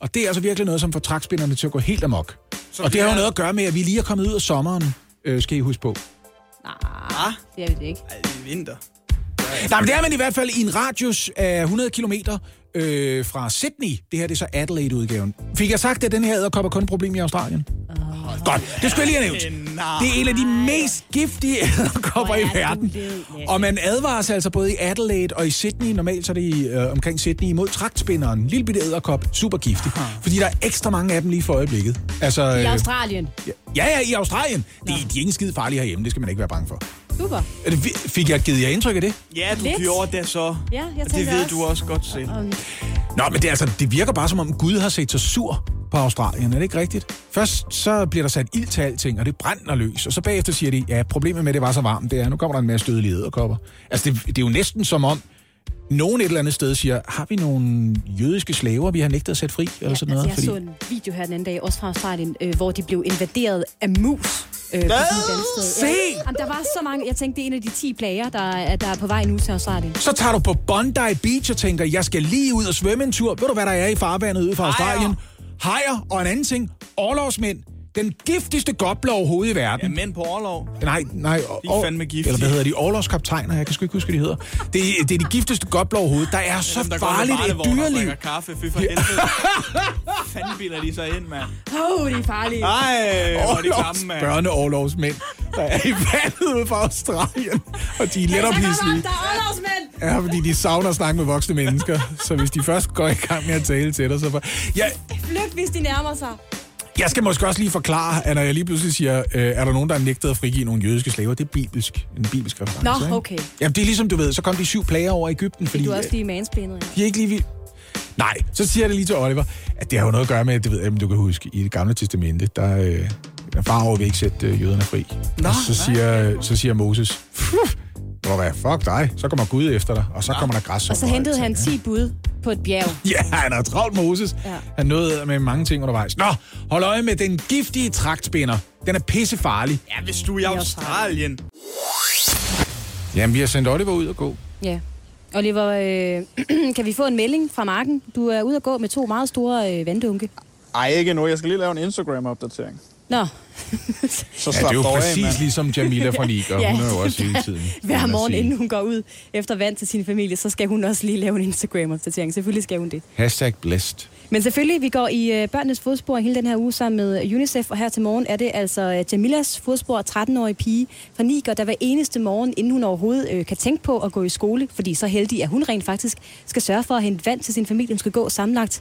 Og det er altså virkelig noget, som får trækspinderne til at gå helt amok. Så Og det har jo noget at gøre med, at vi lige er kommet ud af sommeren, øh, skal I huske på. Nej, det er vi det ikke. Ej, det er vinter. Nej, men det er man i hvert fald i en radius af 100 km øh, fra Sydney. Det her det er så Adelaide-udgaven. Fik jeg sagt, at den her æderkop er kun et problem i Australien? Uh, Godt, det skulle jeg lige have nævnt. Nej. Det er en af de mest giftige æderkopper i er verden. Og man advarer sig altså både i Adelaide og i Sydney. Normalt så er det i, øh, omkring Sydney imod traktspinderen. Lille bitte æderkop, super giftig. Fordi der er ekstra mange af dem lige for øjeblikket. Altså, I øh, Australien. ja, ja, i Australien. De, de er ikke skide farlige herhjemme, det skal man ikke være bange for. Super. Er det, fik jeg givet jer indtryk af det? Ja, du Lidt. gjorde det så. Ja, jeg Og det ved også. du også godt selv. Nå, men det, er altså, det virker bare som om Gud har set sig sur på Australien, er det ikke rigtigt? Først så bliver der sat ild til alting, og det brænder løs, og så bagefter siger de, ja, problemet med, at det var så varmt, det er, nu kommer der en masse dødelige æderkopper. Altså, det, det er jo næsten som om, nogen et eller andet sted siger, har vi nogle jødiske slaver, vi har nægtet at sætte fri, eller sådan noget? altså, jeg så en video her den anden dag, også fra Australien, øh, hvor de blev invaderet af mus. Øh, sted. Se! Ja. Jamen, der var så mange. Jeg tænkte, det er en af de 10 plager, der, er- der er på vej nu til Australien. Så tager du på Bondi Beach og tænker, jeg skal lige ud og svømme en tur. Ved du, hvad der er i farvandet ude fra Australien? Hajer og en anden ting. Overlovsmænd. Den giftigste gobler overhovedet i verden. Ja, mænd på overlov. Nej, nej. De er fandme giftige. Eller hvad hedder de? Overlovskaptajner, jeg kan sgu ikke huske, hvad de hedder. Det, er- det er de giftigste gobler overhovedet. Der er så Dem, der farligt et dyreliv. drikker kaffe. Fy for helvede. fanden bilder de sig ind, mand. Åh, oh, det er farligt. Ej, hvor er de Overlovs, klamme, mand. børneoverlovsmænd, der er i vandet ude fra Australien. Og de er let Der ophislige. er overlovsmænd! Ja, fordi de savner at snakke med voksne mennesker. Så hvis de først går i gang med at tale til dig, så... For... Ja, Flygt, hvis de nærmer sig. Jeg skal måske også lige forklare, at når jeg lige pludselig siger, øh, er der nogen, der har nægtet at frigive nogle jødiske slaver, det er bibelsk. En bibelsk reference. Nå, ikke? okay. Jamen, det er ligesom, du ved, så kom de syv plager over Ægypten, fordi Du er også øh, lige mansplanet, ja. de er ikke lige vildt. Nej, så siger jeg det lige til Oliver, at det har jo noget at gøre med, det ved om du kan huske, i det gamle testamente, der, øh, der far vil ikke sætte øh, jøderne fri. Nå, og så siger, så siger Moses, hvor hvad, fuck dig, så kommer Gud efter dig, og så kommer der græs. Og så hentede han 10 bud på et bjerg. Ja, han har travlt Moses. Ja. Han nåede med mange ting undervejs. Nå, hold øje med den giftige traktspinder. Den er pissefarlig. Ja, hvis du er i er Australien. Jamen, vi har sendt Oliver ud og gå. Ja. Oliver, øh, kan vi få en melding fra marken? Du er ude at gå med to meget store øh, vanddunke. Ej, ikke nu. Jeg skal lige lave en Instagram-opdatering. Nå, Så Ja, det er jo af, præcis mand. ligesom Jamila fra Niger. Ja. Hun er jo også hele tiden. hver morgen, inden hun går ud efter vand til sin familie, så skal hun også lige lave en Instagram-opdatering. Selvfølgelig skal hun det. Hashtag blessed. Men selvfølgelig, vi går i øh, børnenes fodspor hele den her uge sammen med UNICEF, og her til morgen er det altså øh, Jamilas fodspor, 13-årige pige fra Niger, der hver eneste morgen, inden hun overhovedet øh, kan tænke på at gå i skole, fordi så heldig er hun rent faktisk, skal sørge for at hente vand til sin familie. Hun skal gå sammenlagt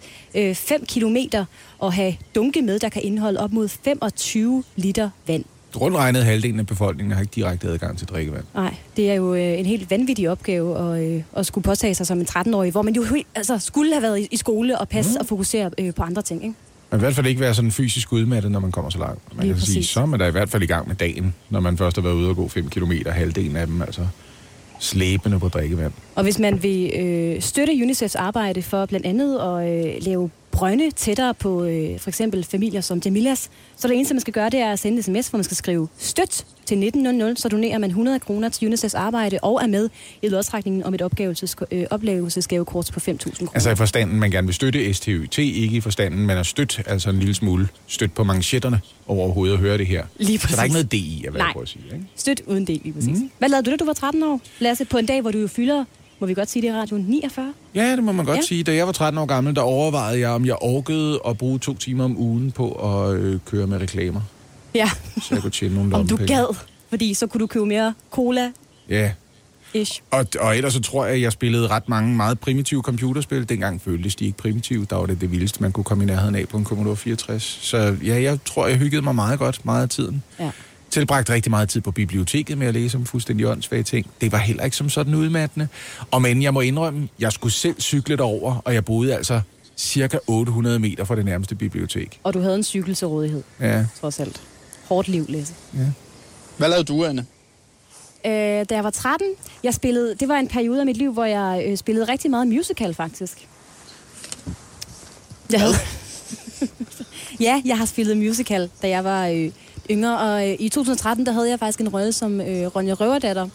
5 kilometer og have dunke med, der kan indeholde op mod 25 liter vand. Rundt regnet halvdelen af befolkningen har ikke direkte adgang til drikkevand. Nej, det er jo øh, en helt vanvittig opgave at, øh, at skulle påtage sig som en 13-årig, hvor man jo helt- altså, skulle have været i, i skole og passe mm. og fokusere øh, på andre ting. Ikke? Man i hvert fald ikke være sådan fysisk udmattet, når man kommer så langt. Man Lige kan sige, så er man da i hvert fald i gang med dagen, når man først har været ude og gå 5 km, halvdelen af dem altså slæbende på drikkevand. Og hvis man vil øh, støtte UNICEFs arbejde for blandt andet at øh, lave brønde tættere på øh, for eksempel familier som Jamilas, så det eneste, man skal gøre, det er at sende en sms, hvor man skal skrive støt til 1900, så donerer man 100 kroner til UNICEFs arbejde og er med i lodtrækningen om et opgavelses, øh, oplevelsesgavekort på 5.000 kroner. Altså i forstanden, man gerne vil støtte STYT, ikke i forstanden, man er stødt, altså en lille smule stødt på manchetterne over hovedet at høre det her. Lige Så der er præcis. ikke noget D i, hvad Nej. jeg prøver at sige. Ikke? Støt uden del, lige præcis. Mm. Hvad lavede du, da du var 13 år, Lasse, på en dag, hvor du jo fylder, må vi godt sige det i radioen, 49? Ja, det må man godt Ja. sige. Da jeg var 13 år gammel, der overvejede jeg, om jeg orkede at bruge to timer om ugen på at øh, køre med reklamer. Ja, Så jeg kunne tjene nogle om du gad, fordi så kunne du købe mere cola-ish. Ja, og, og ellers så tror jeg, at jeg spillede ret mange meget primitive computerspil. Dengang føltes de ikke primitive. Der var det det vildeste, man kunne komme i nærheden af på en Commodore 64. Så ja, jeg tror, jeg hyggede mig meget godt meget af tiden. Ja. Tilbragte rigtig meget tid på biblioteket med at læse om fuldstændig åndssvage ting. Det var heller ikke som sådan udmattende. Og men jeg må indrømme, jeg skulle selv cykle derover, og jeg boede altså cirka 800 meter fra det nærmeste bibliotek. Og du havde en cykel til rådighed, Ja, trods alt. Hårdt liv, Lasse. Hvad lavede du, Anne? Øh, da jeg var 13, jeg spillede, det var en periode af mit liv, hvor jeg øh, spillede rigtig meget musical, faktisk. Jeg havde... ja, jeg har spillet musical, da jeg var øh, yngre, og øh, i 2013, der havde jeg faktisk en rolle som øh, Ronja Røverdatter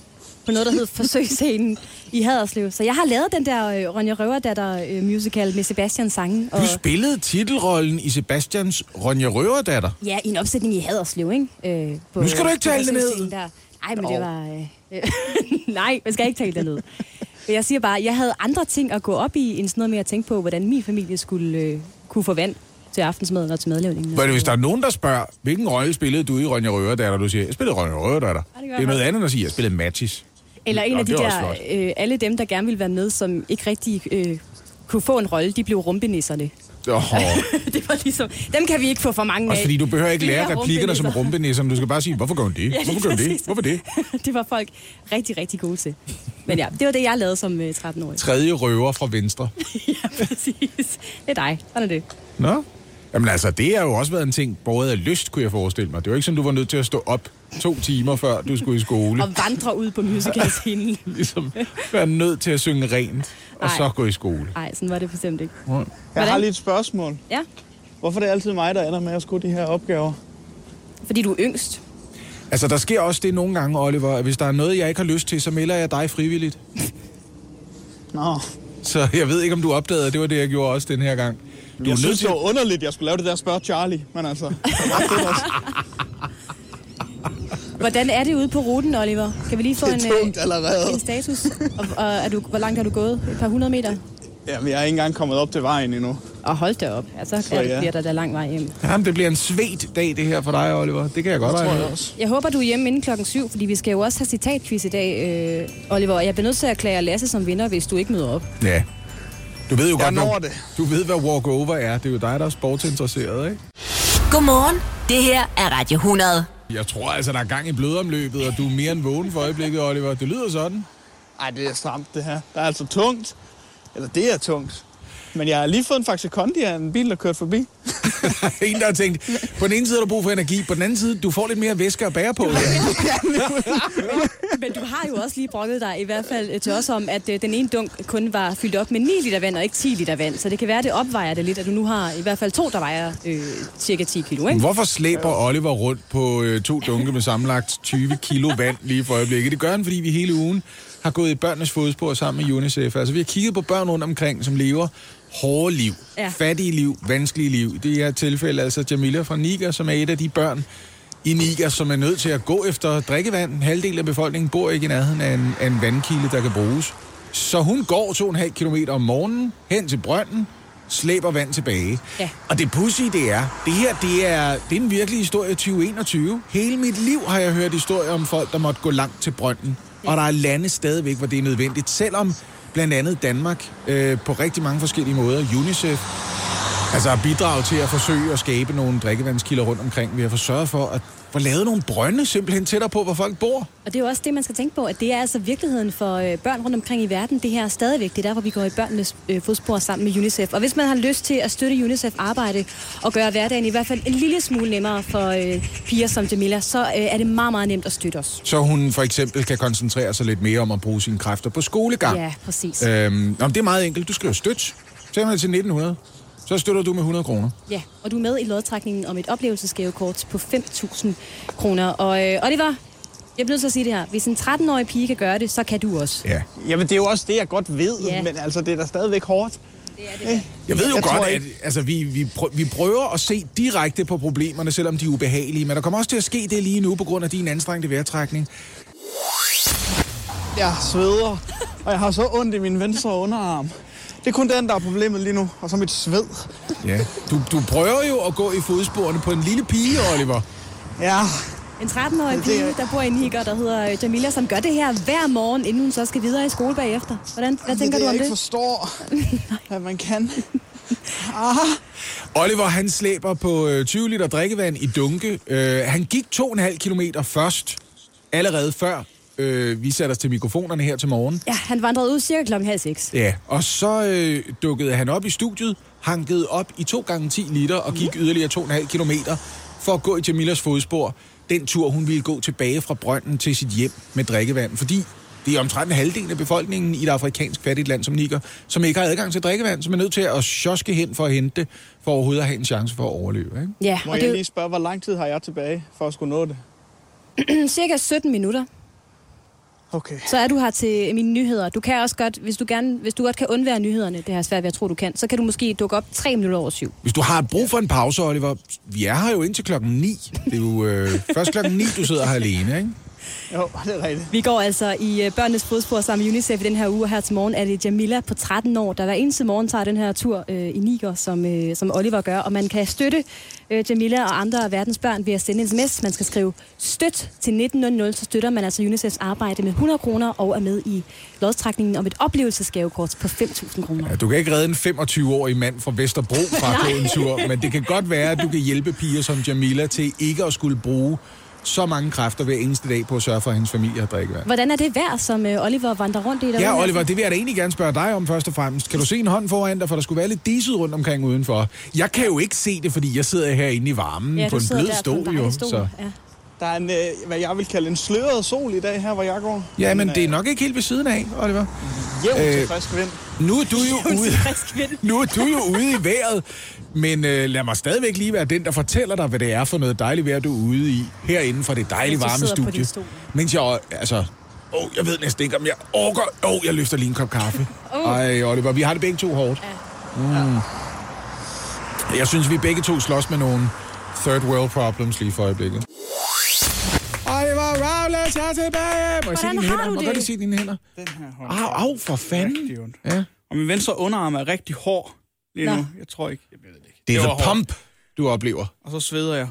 på noget, der hed Forsøgsscenen i Haderslev. Så jeg har lavet den der øh, Ronja Røverdatter øh, musical med Sebastian Sange. Og, du spillede titelrollen i Sebastians Ronja Røverdatter. ja, i en opsætning i Haderslev, ikke? Øh, på, Nu skal du ikke tale det ned. Der. Nej, men det var... Øh, nej, man skal ikke tale det ned. Men Jeg siger bare, jeg havde andre ting at gå op i, end sådan noget med at tænke på, hvordan min familie skulle øh, kunne få vand til aftensmaden og til madlavningen. Men hvis der er nogen, der spørger, hvilken rolle spillede du i Ronja Røverdatter, du siger, jeg spillede Ronja Røverdatter. Ja, det det er noget andet end at sige, jeg spillede Mattis. Eller en Nå, af de der, også øh, alle dem, der gerne ville være med, som ikke rigtig øh, kunne få en rolle, de blev rumpenisserne. Oh, det var ligesom, dem kan vi ikke få for mange også af. fordi du behøver ikke lære replikkerne som rumpenisser. rumpenisser, men du skal bare sige, hvorfor gør hun det? Ja, Hvorfor gør hun det? Hvorfor det? det var folk rigtig, rigtig gode til. Men ja, det var det, jeg lavede som øh, 13-årig. Tredje røver fra venstre. ja, præcis. Det er dig. Sådan er det. Nå? Jamen altså, det har jo også været en ting, både af lyst, kunne jeg forestille mig. Det var ikke sådan, du var nødt til at stå op to timer før du skulle i skole. Og vandre ud på musicalscenen. Ligesom være nødt til at synge rent, og Ej. så gå i skole. Nej, sådan var det bestemt ikke. Jeg Hvordan? har lige et spørgsmål. Ja, Hvorfor er det altid mig, der ender med at skulle de her opgaver? fordi du er yngst. Altså, der sker også det nogle gange, Oliver, at hvis der er noget, jeg ikke har lyst til, så melder jeg dig frivilligt. Nå, Så jeg ved ikke, om du opdagede, at det var det, jeg gjorde også den her gang. Du jeg er synes, til... det var underligt, at jeg skulle lave det der spørge Charlie. Men altså, det. Hvordan er det ude på ruten, Oliver? Kan vi lige få Det en, er øh, tungt allerede. en status? Og, og er du, hvor langt har du gået? Et par hundrede meter? Jamen, jeg er ikke engang kommet op til vejen endnu. Og hold da op. Ja, så er, ja. bliver der da lang vej hjem. Jamen, det bliver en svedt dag, det her for dig, Oliver. Det kan jeg godt regne også. Jeg håber, du er hjemme inden klokken syv, fordi vi skal jo også have citatquiz i dag, øh, Oliver. Jeg bliver nødt til at erklære Lasse som vinder, hvis du ikke møder op. Ja. Du ved jo Jeg godt, når hvad, det. du ved, hvad walkover er. Det er jo dig, der er sportsinteresseret, ikke? Godmorgen. Det her er Radio 100. Jeg tror altså, der er gang i blodomløbet, og du er mere end vågen for øjeblikket, Oliver. Det lyder sådan. Ej, det er stramt, det her. Der er altså tungt. Eller det er tungt. Men jeg har lige fået en Faxe Kondi af en bil, der kørte forbi. en, der har tænkt, på den ene side har du brug for energi, på den anden side, du får lidt mere væske at bære på. Men du har jo også lige brokket dig i hvert fald øh, til os om, at øh, den ene dunk kun var fyldt op med 9 liter vand og ikke 10 liter vand. Så det kan være, det opvejer det lidt, at du nu har i hvert fald to, der vejer øh, cirka 10 kilo, ikke? Hvorfor slæber Oliver rundt på øh, to dunke med sammenlagt 20 kilo vand lige for øjeblikket? Det gør han, fordi vi hele ugen har gået i børnenes fodspor sammen med UNICEF. Altså, vi har kigget på børn rundt omkring, som lever hårde liv, Ja. fattige liv, vanskelige liv. Det her tilfælde altså Jamila fra Niger, som er et af de børn i Niger, som er nødt til at gå efter drikkevand. Halvdelen af befolkningen bor ikke i nærheden af en, af en vandkilde, der kan bruges. Så hun går 2,5 km om morgenen hen til brønden, slæber vand tilbage. Ja. Og det pussy det er, det her det er, det er en virkelig historie i 2021. Hele mit liv har jeg hørt historier om folk, der måtte gå langt til brønden. Og der er lande stadigvæk, hvor det er nødvendigt. Selvom blandt andet Danmark øh, på rigtig mange forskellige måder, UNICEF, altså har bidraget til at forsøge at skabe nogle drikkevandskilder rundt omkring. Vi har forsøgt for at få lavet nogle brønde simpelthen tættere på, hvor folk bor. Og det er jo også det, man skal tænke på, at det er altså virkeligheden for øh, børn rundt omkring i verden. Det her er stadigvæk. Det er derfor, vi går i børnenes øh, fodspor sammen med UNICEF. Og hvis man har lyst til at støtte UNICEF arbejde og gøre hverdagen i hvert fald en lille smule nemmere for øh, piger som Jamila, så er det meget, meget nemt at støtte os. Så hun for eksempel kan koncentrere sig lidt mere om at bruge sine kræfter på skolegang. Ja, præcis. Øhm, det er meget enkelt. Du skriver støt. Simpelthen til 1900. Så støtter du med 100 kroner. Ja, og du er med i lodtrækningen om et oplevelsesgavekort på 5.000 kroner. Og øh, Oliver, jeg bliver nødt til at sige det her. Hvis en 13-årig pige kan gøre det, så kan du også. Ja. Jamen, det er jo også det, jeg godt ved. Ja. Men altså, det er da stadigvæk hårdt. Det er det. Jeg ved jo Jeg godt, tror at altså, vi, vi, prø- vi prøver at se direkte på problemerne, selvom de er ubehagelige. Men der kommer også til at ske det lige nu på grund af din anstrengte vejrtrækning. Jeg sveder, og jeg har så ondt i min venstre underarm. Det er kun den, der er problemet lige nu, og så mit sved. Ja. Du, du prøver jo at gå i fodsporene på en lille pige, Oliver. Ja, En 13-årig Det pige, er- der bor i Niger, der hedder øh, Jamila, som gør det her hver morgen, inden hun så skal videre i skole bagefter. Hvordan, hvad tænker det, du jeg om ikke det? forstår, at man kan. Oliver, han slæber på øh, 20 liter drikkevand i dunke. Øh, han gik 2,5 kilometer først, allerede før øh, vi satte os til mikrofonerne her til morgen. Ja, han vandrede ud cirka klokken halv seks. Ja, og så øh, dukkede han op i studiet, hankede op i 2 gange 10 liter og gik yderligere 2,5 kilometer for at gå i Jamilas fodspor. Den tur, hun ville gå tilbage fra brønden til sit hjem med drikkevand, fordi det er omtrent en halvdel af befolkningen i et afrikansk fattigt land som Niger, som ikke har adgang til drikkevand, som er nødt til at sjoske hen for at hente det, for overhovedet at have en chance for at overleve. Ikke? Ja, Må og det jeg er lige spørge, hvor lang tid har jeg tilbage for at skulle nå det? cirka 17 minutter. Okay. Så er du her til mine nyheder. Du kan også godt, hvis du, gerne, hvis du godt kan undvære nyhederne, det har jeg svært ved at tro, du kan, så kan du måske dukke op 3 minutter over syv. Hvis du har brug for en pause, Oliver, vi er her jo indtil klokken 9. Det er jo øh, først klokken 9, du sidder her alene, ikke? Jo, det er rigtigt. Vi går altså i øh, børnenes fodspor sammen med UNICEF i den her uge. Her til morgen er det Jamila på 13 år, der hver eneste morgen tager den her tur øh, i Niger, som, øh, som Oliver gør. Og man kan støtte øh, Jamila og andre af verdens børn ved at sende en sms. Man skal skrive støt til 1900, så støtter man altså UNICEFs arbejde med 100 kroner og er med i lodtrækningen om et oplevelsesgavekort på 5.000 kroner. Ja, du kan ikke redde en 25-årig mand fra Vesterbro fra at gå en tur, men det kan godt være, at du kan hjælpe piger som Jamila til ikke at skulle bruge så mange kræfter hver eneste dag på at sørge for, at hendes familie har drikkevand. Hvordan er det vejr, som øh, Oliver vandrer rundt i derude? Ja, Oliver, det vil jeg da egentlig gerne spørge dig om først og fremmest. Kan du se en hånd foran dig, for der skulle være lidt diset rundt omkring udenfor? Jeg kan jo ikke se det, fordi jeg sidder herinde i varmen ja, på en blød stol, jo. stol. Så. Ja. Der er en, øh, hvad jeg vil kalde en sløret sol i dag her, hvor jeg går. Ja, men øh, det er nok ikke helt ved siden af, Oliver. Jævn Øh, til frisk vind. Nu er du jo ude, frisk vind. nu er du jo ude i vejret, men øh, lad mig stadigvæk lige være den, der fortæller dig, hvad det er for noget dejligt vejr, du er ude i, herinde fra det dejlige varme studie. Mens jeg, altså, åh, jeg ved næsten ikke, om jeg orker, åh, jeg løfter lige en kop kaffe. Ej, Oliver, vi har det begge to hårdt. Mm. Jeg synes, vi begge to slås med nogle third world problems lige for øjeblikket. Oliver Rowles er tilbage! Må jeg se dine hænder? du Må jeg godt se dine hænder? Den her hånd. Au, au, for fanden. Ja. Og min venstre underarm er rigtig hård lige Nå. nu. Jeg tror ikke, jeg ved det. Det er var the pump, du oplever. Og så sveder jeg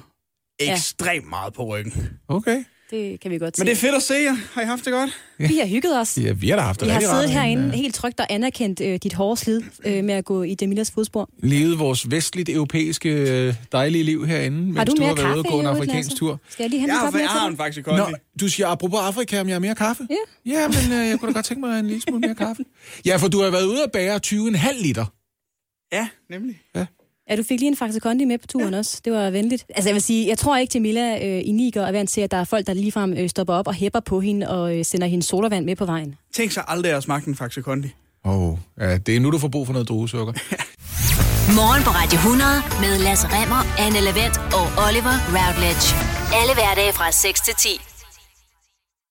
Ja. ekstremt meget på ryggen. Okay. Det kan vi godt se. Men det er fedt at se jer. Har I haft det godt? Vi har hygget os. Ja, vi har da haft det Vi har siddet rart herinde herinde. helt trygt og anerkendt øh, dit hårde slid øh, med at gå i Demilas fodspor. Levet vores vestligt europæiske øh, dejlige liv herinde, Har mens du du mere har været ude og kaffe gå en afrikansk tur. Skal jeg lige hente Jeg mere jeg har en faktisk Nå, du siger, apropos Afrika, om jeg har mere kaffe? Ja. Ja, men øh, jeg kunne da godt tænke mig en lille smule mere kaffe. Ja, for du har været ude og bære 20,5 liter. Ja, nemlig. dig? Ja, du fik lige en Faxe Kondi med på turen ja. også. Det var venligt. Altså jeg vil sige, jeg tror ikke, Jamila øh, i Niger er vant til, at der er folk, der ligefrem øh, stopper op og hæpper på hende og øh, sender hende sodavand med på vejen. Tænk sig aldrig at smage en Faxe Kondi. Åh, oh, ja, det er nu, du får brug for noget druesukker. Morgen på Radio 100 med Lasse Remmer, Anne Lavendt og Oliver Routledge. Alle hverdage fra 6 til 10.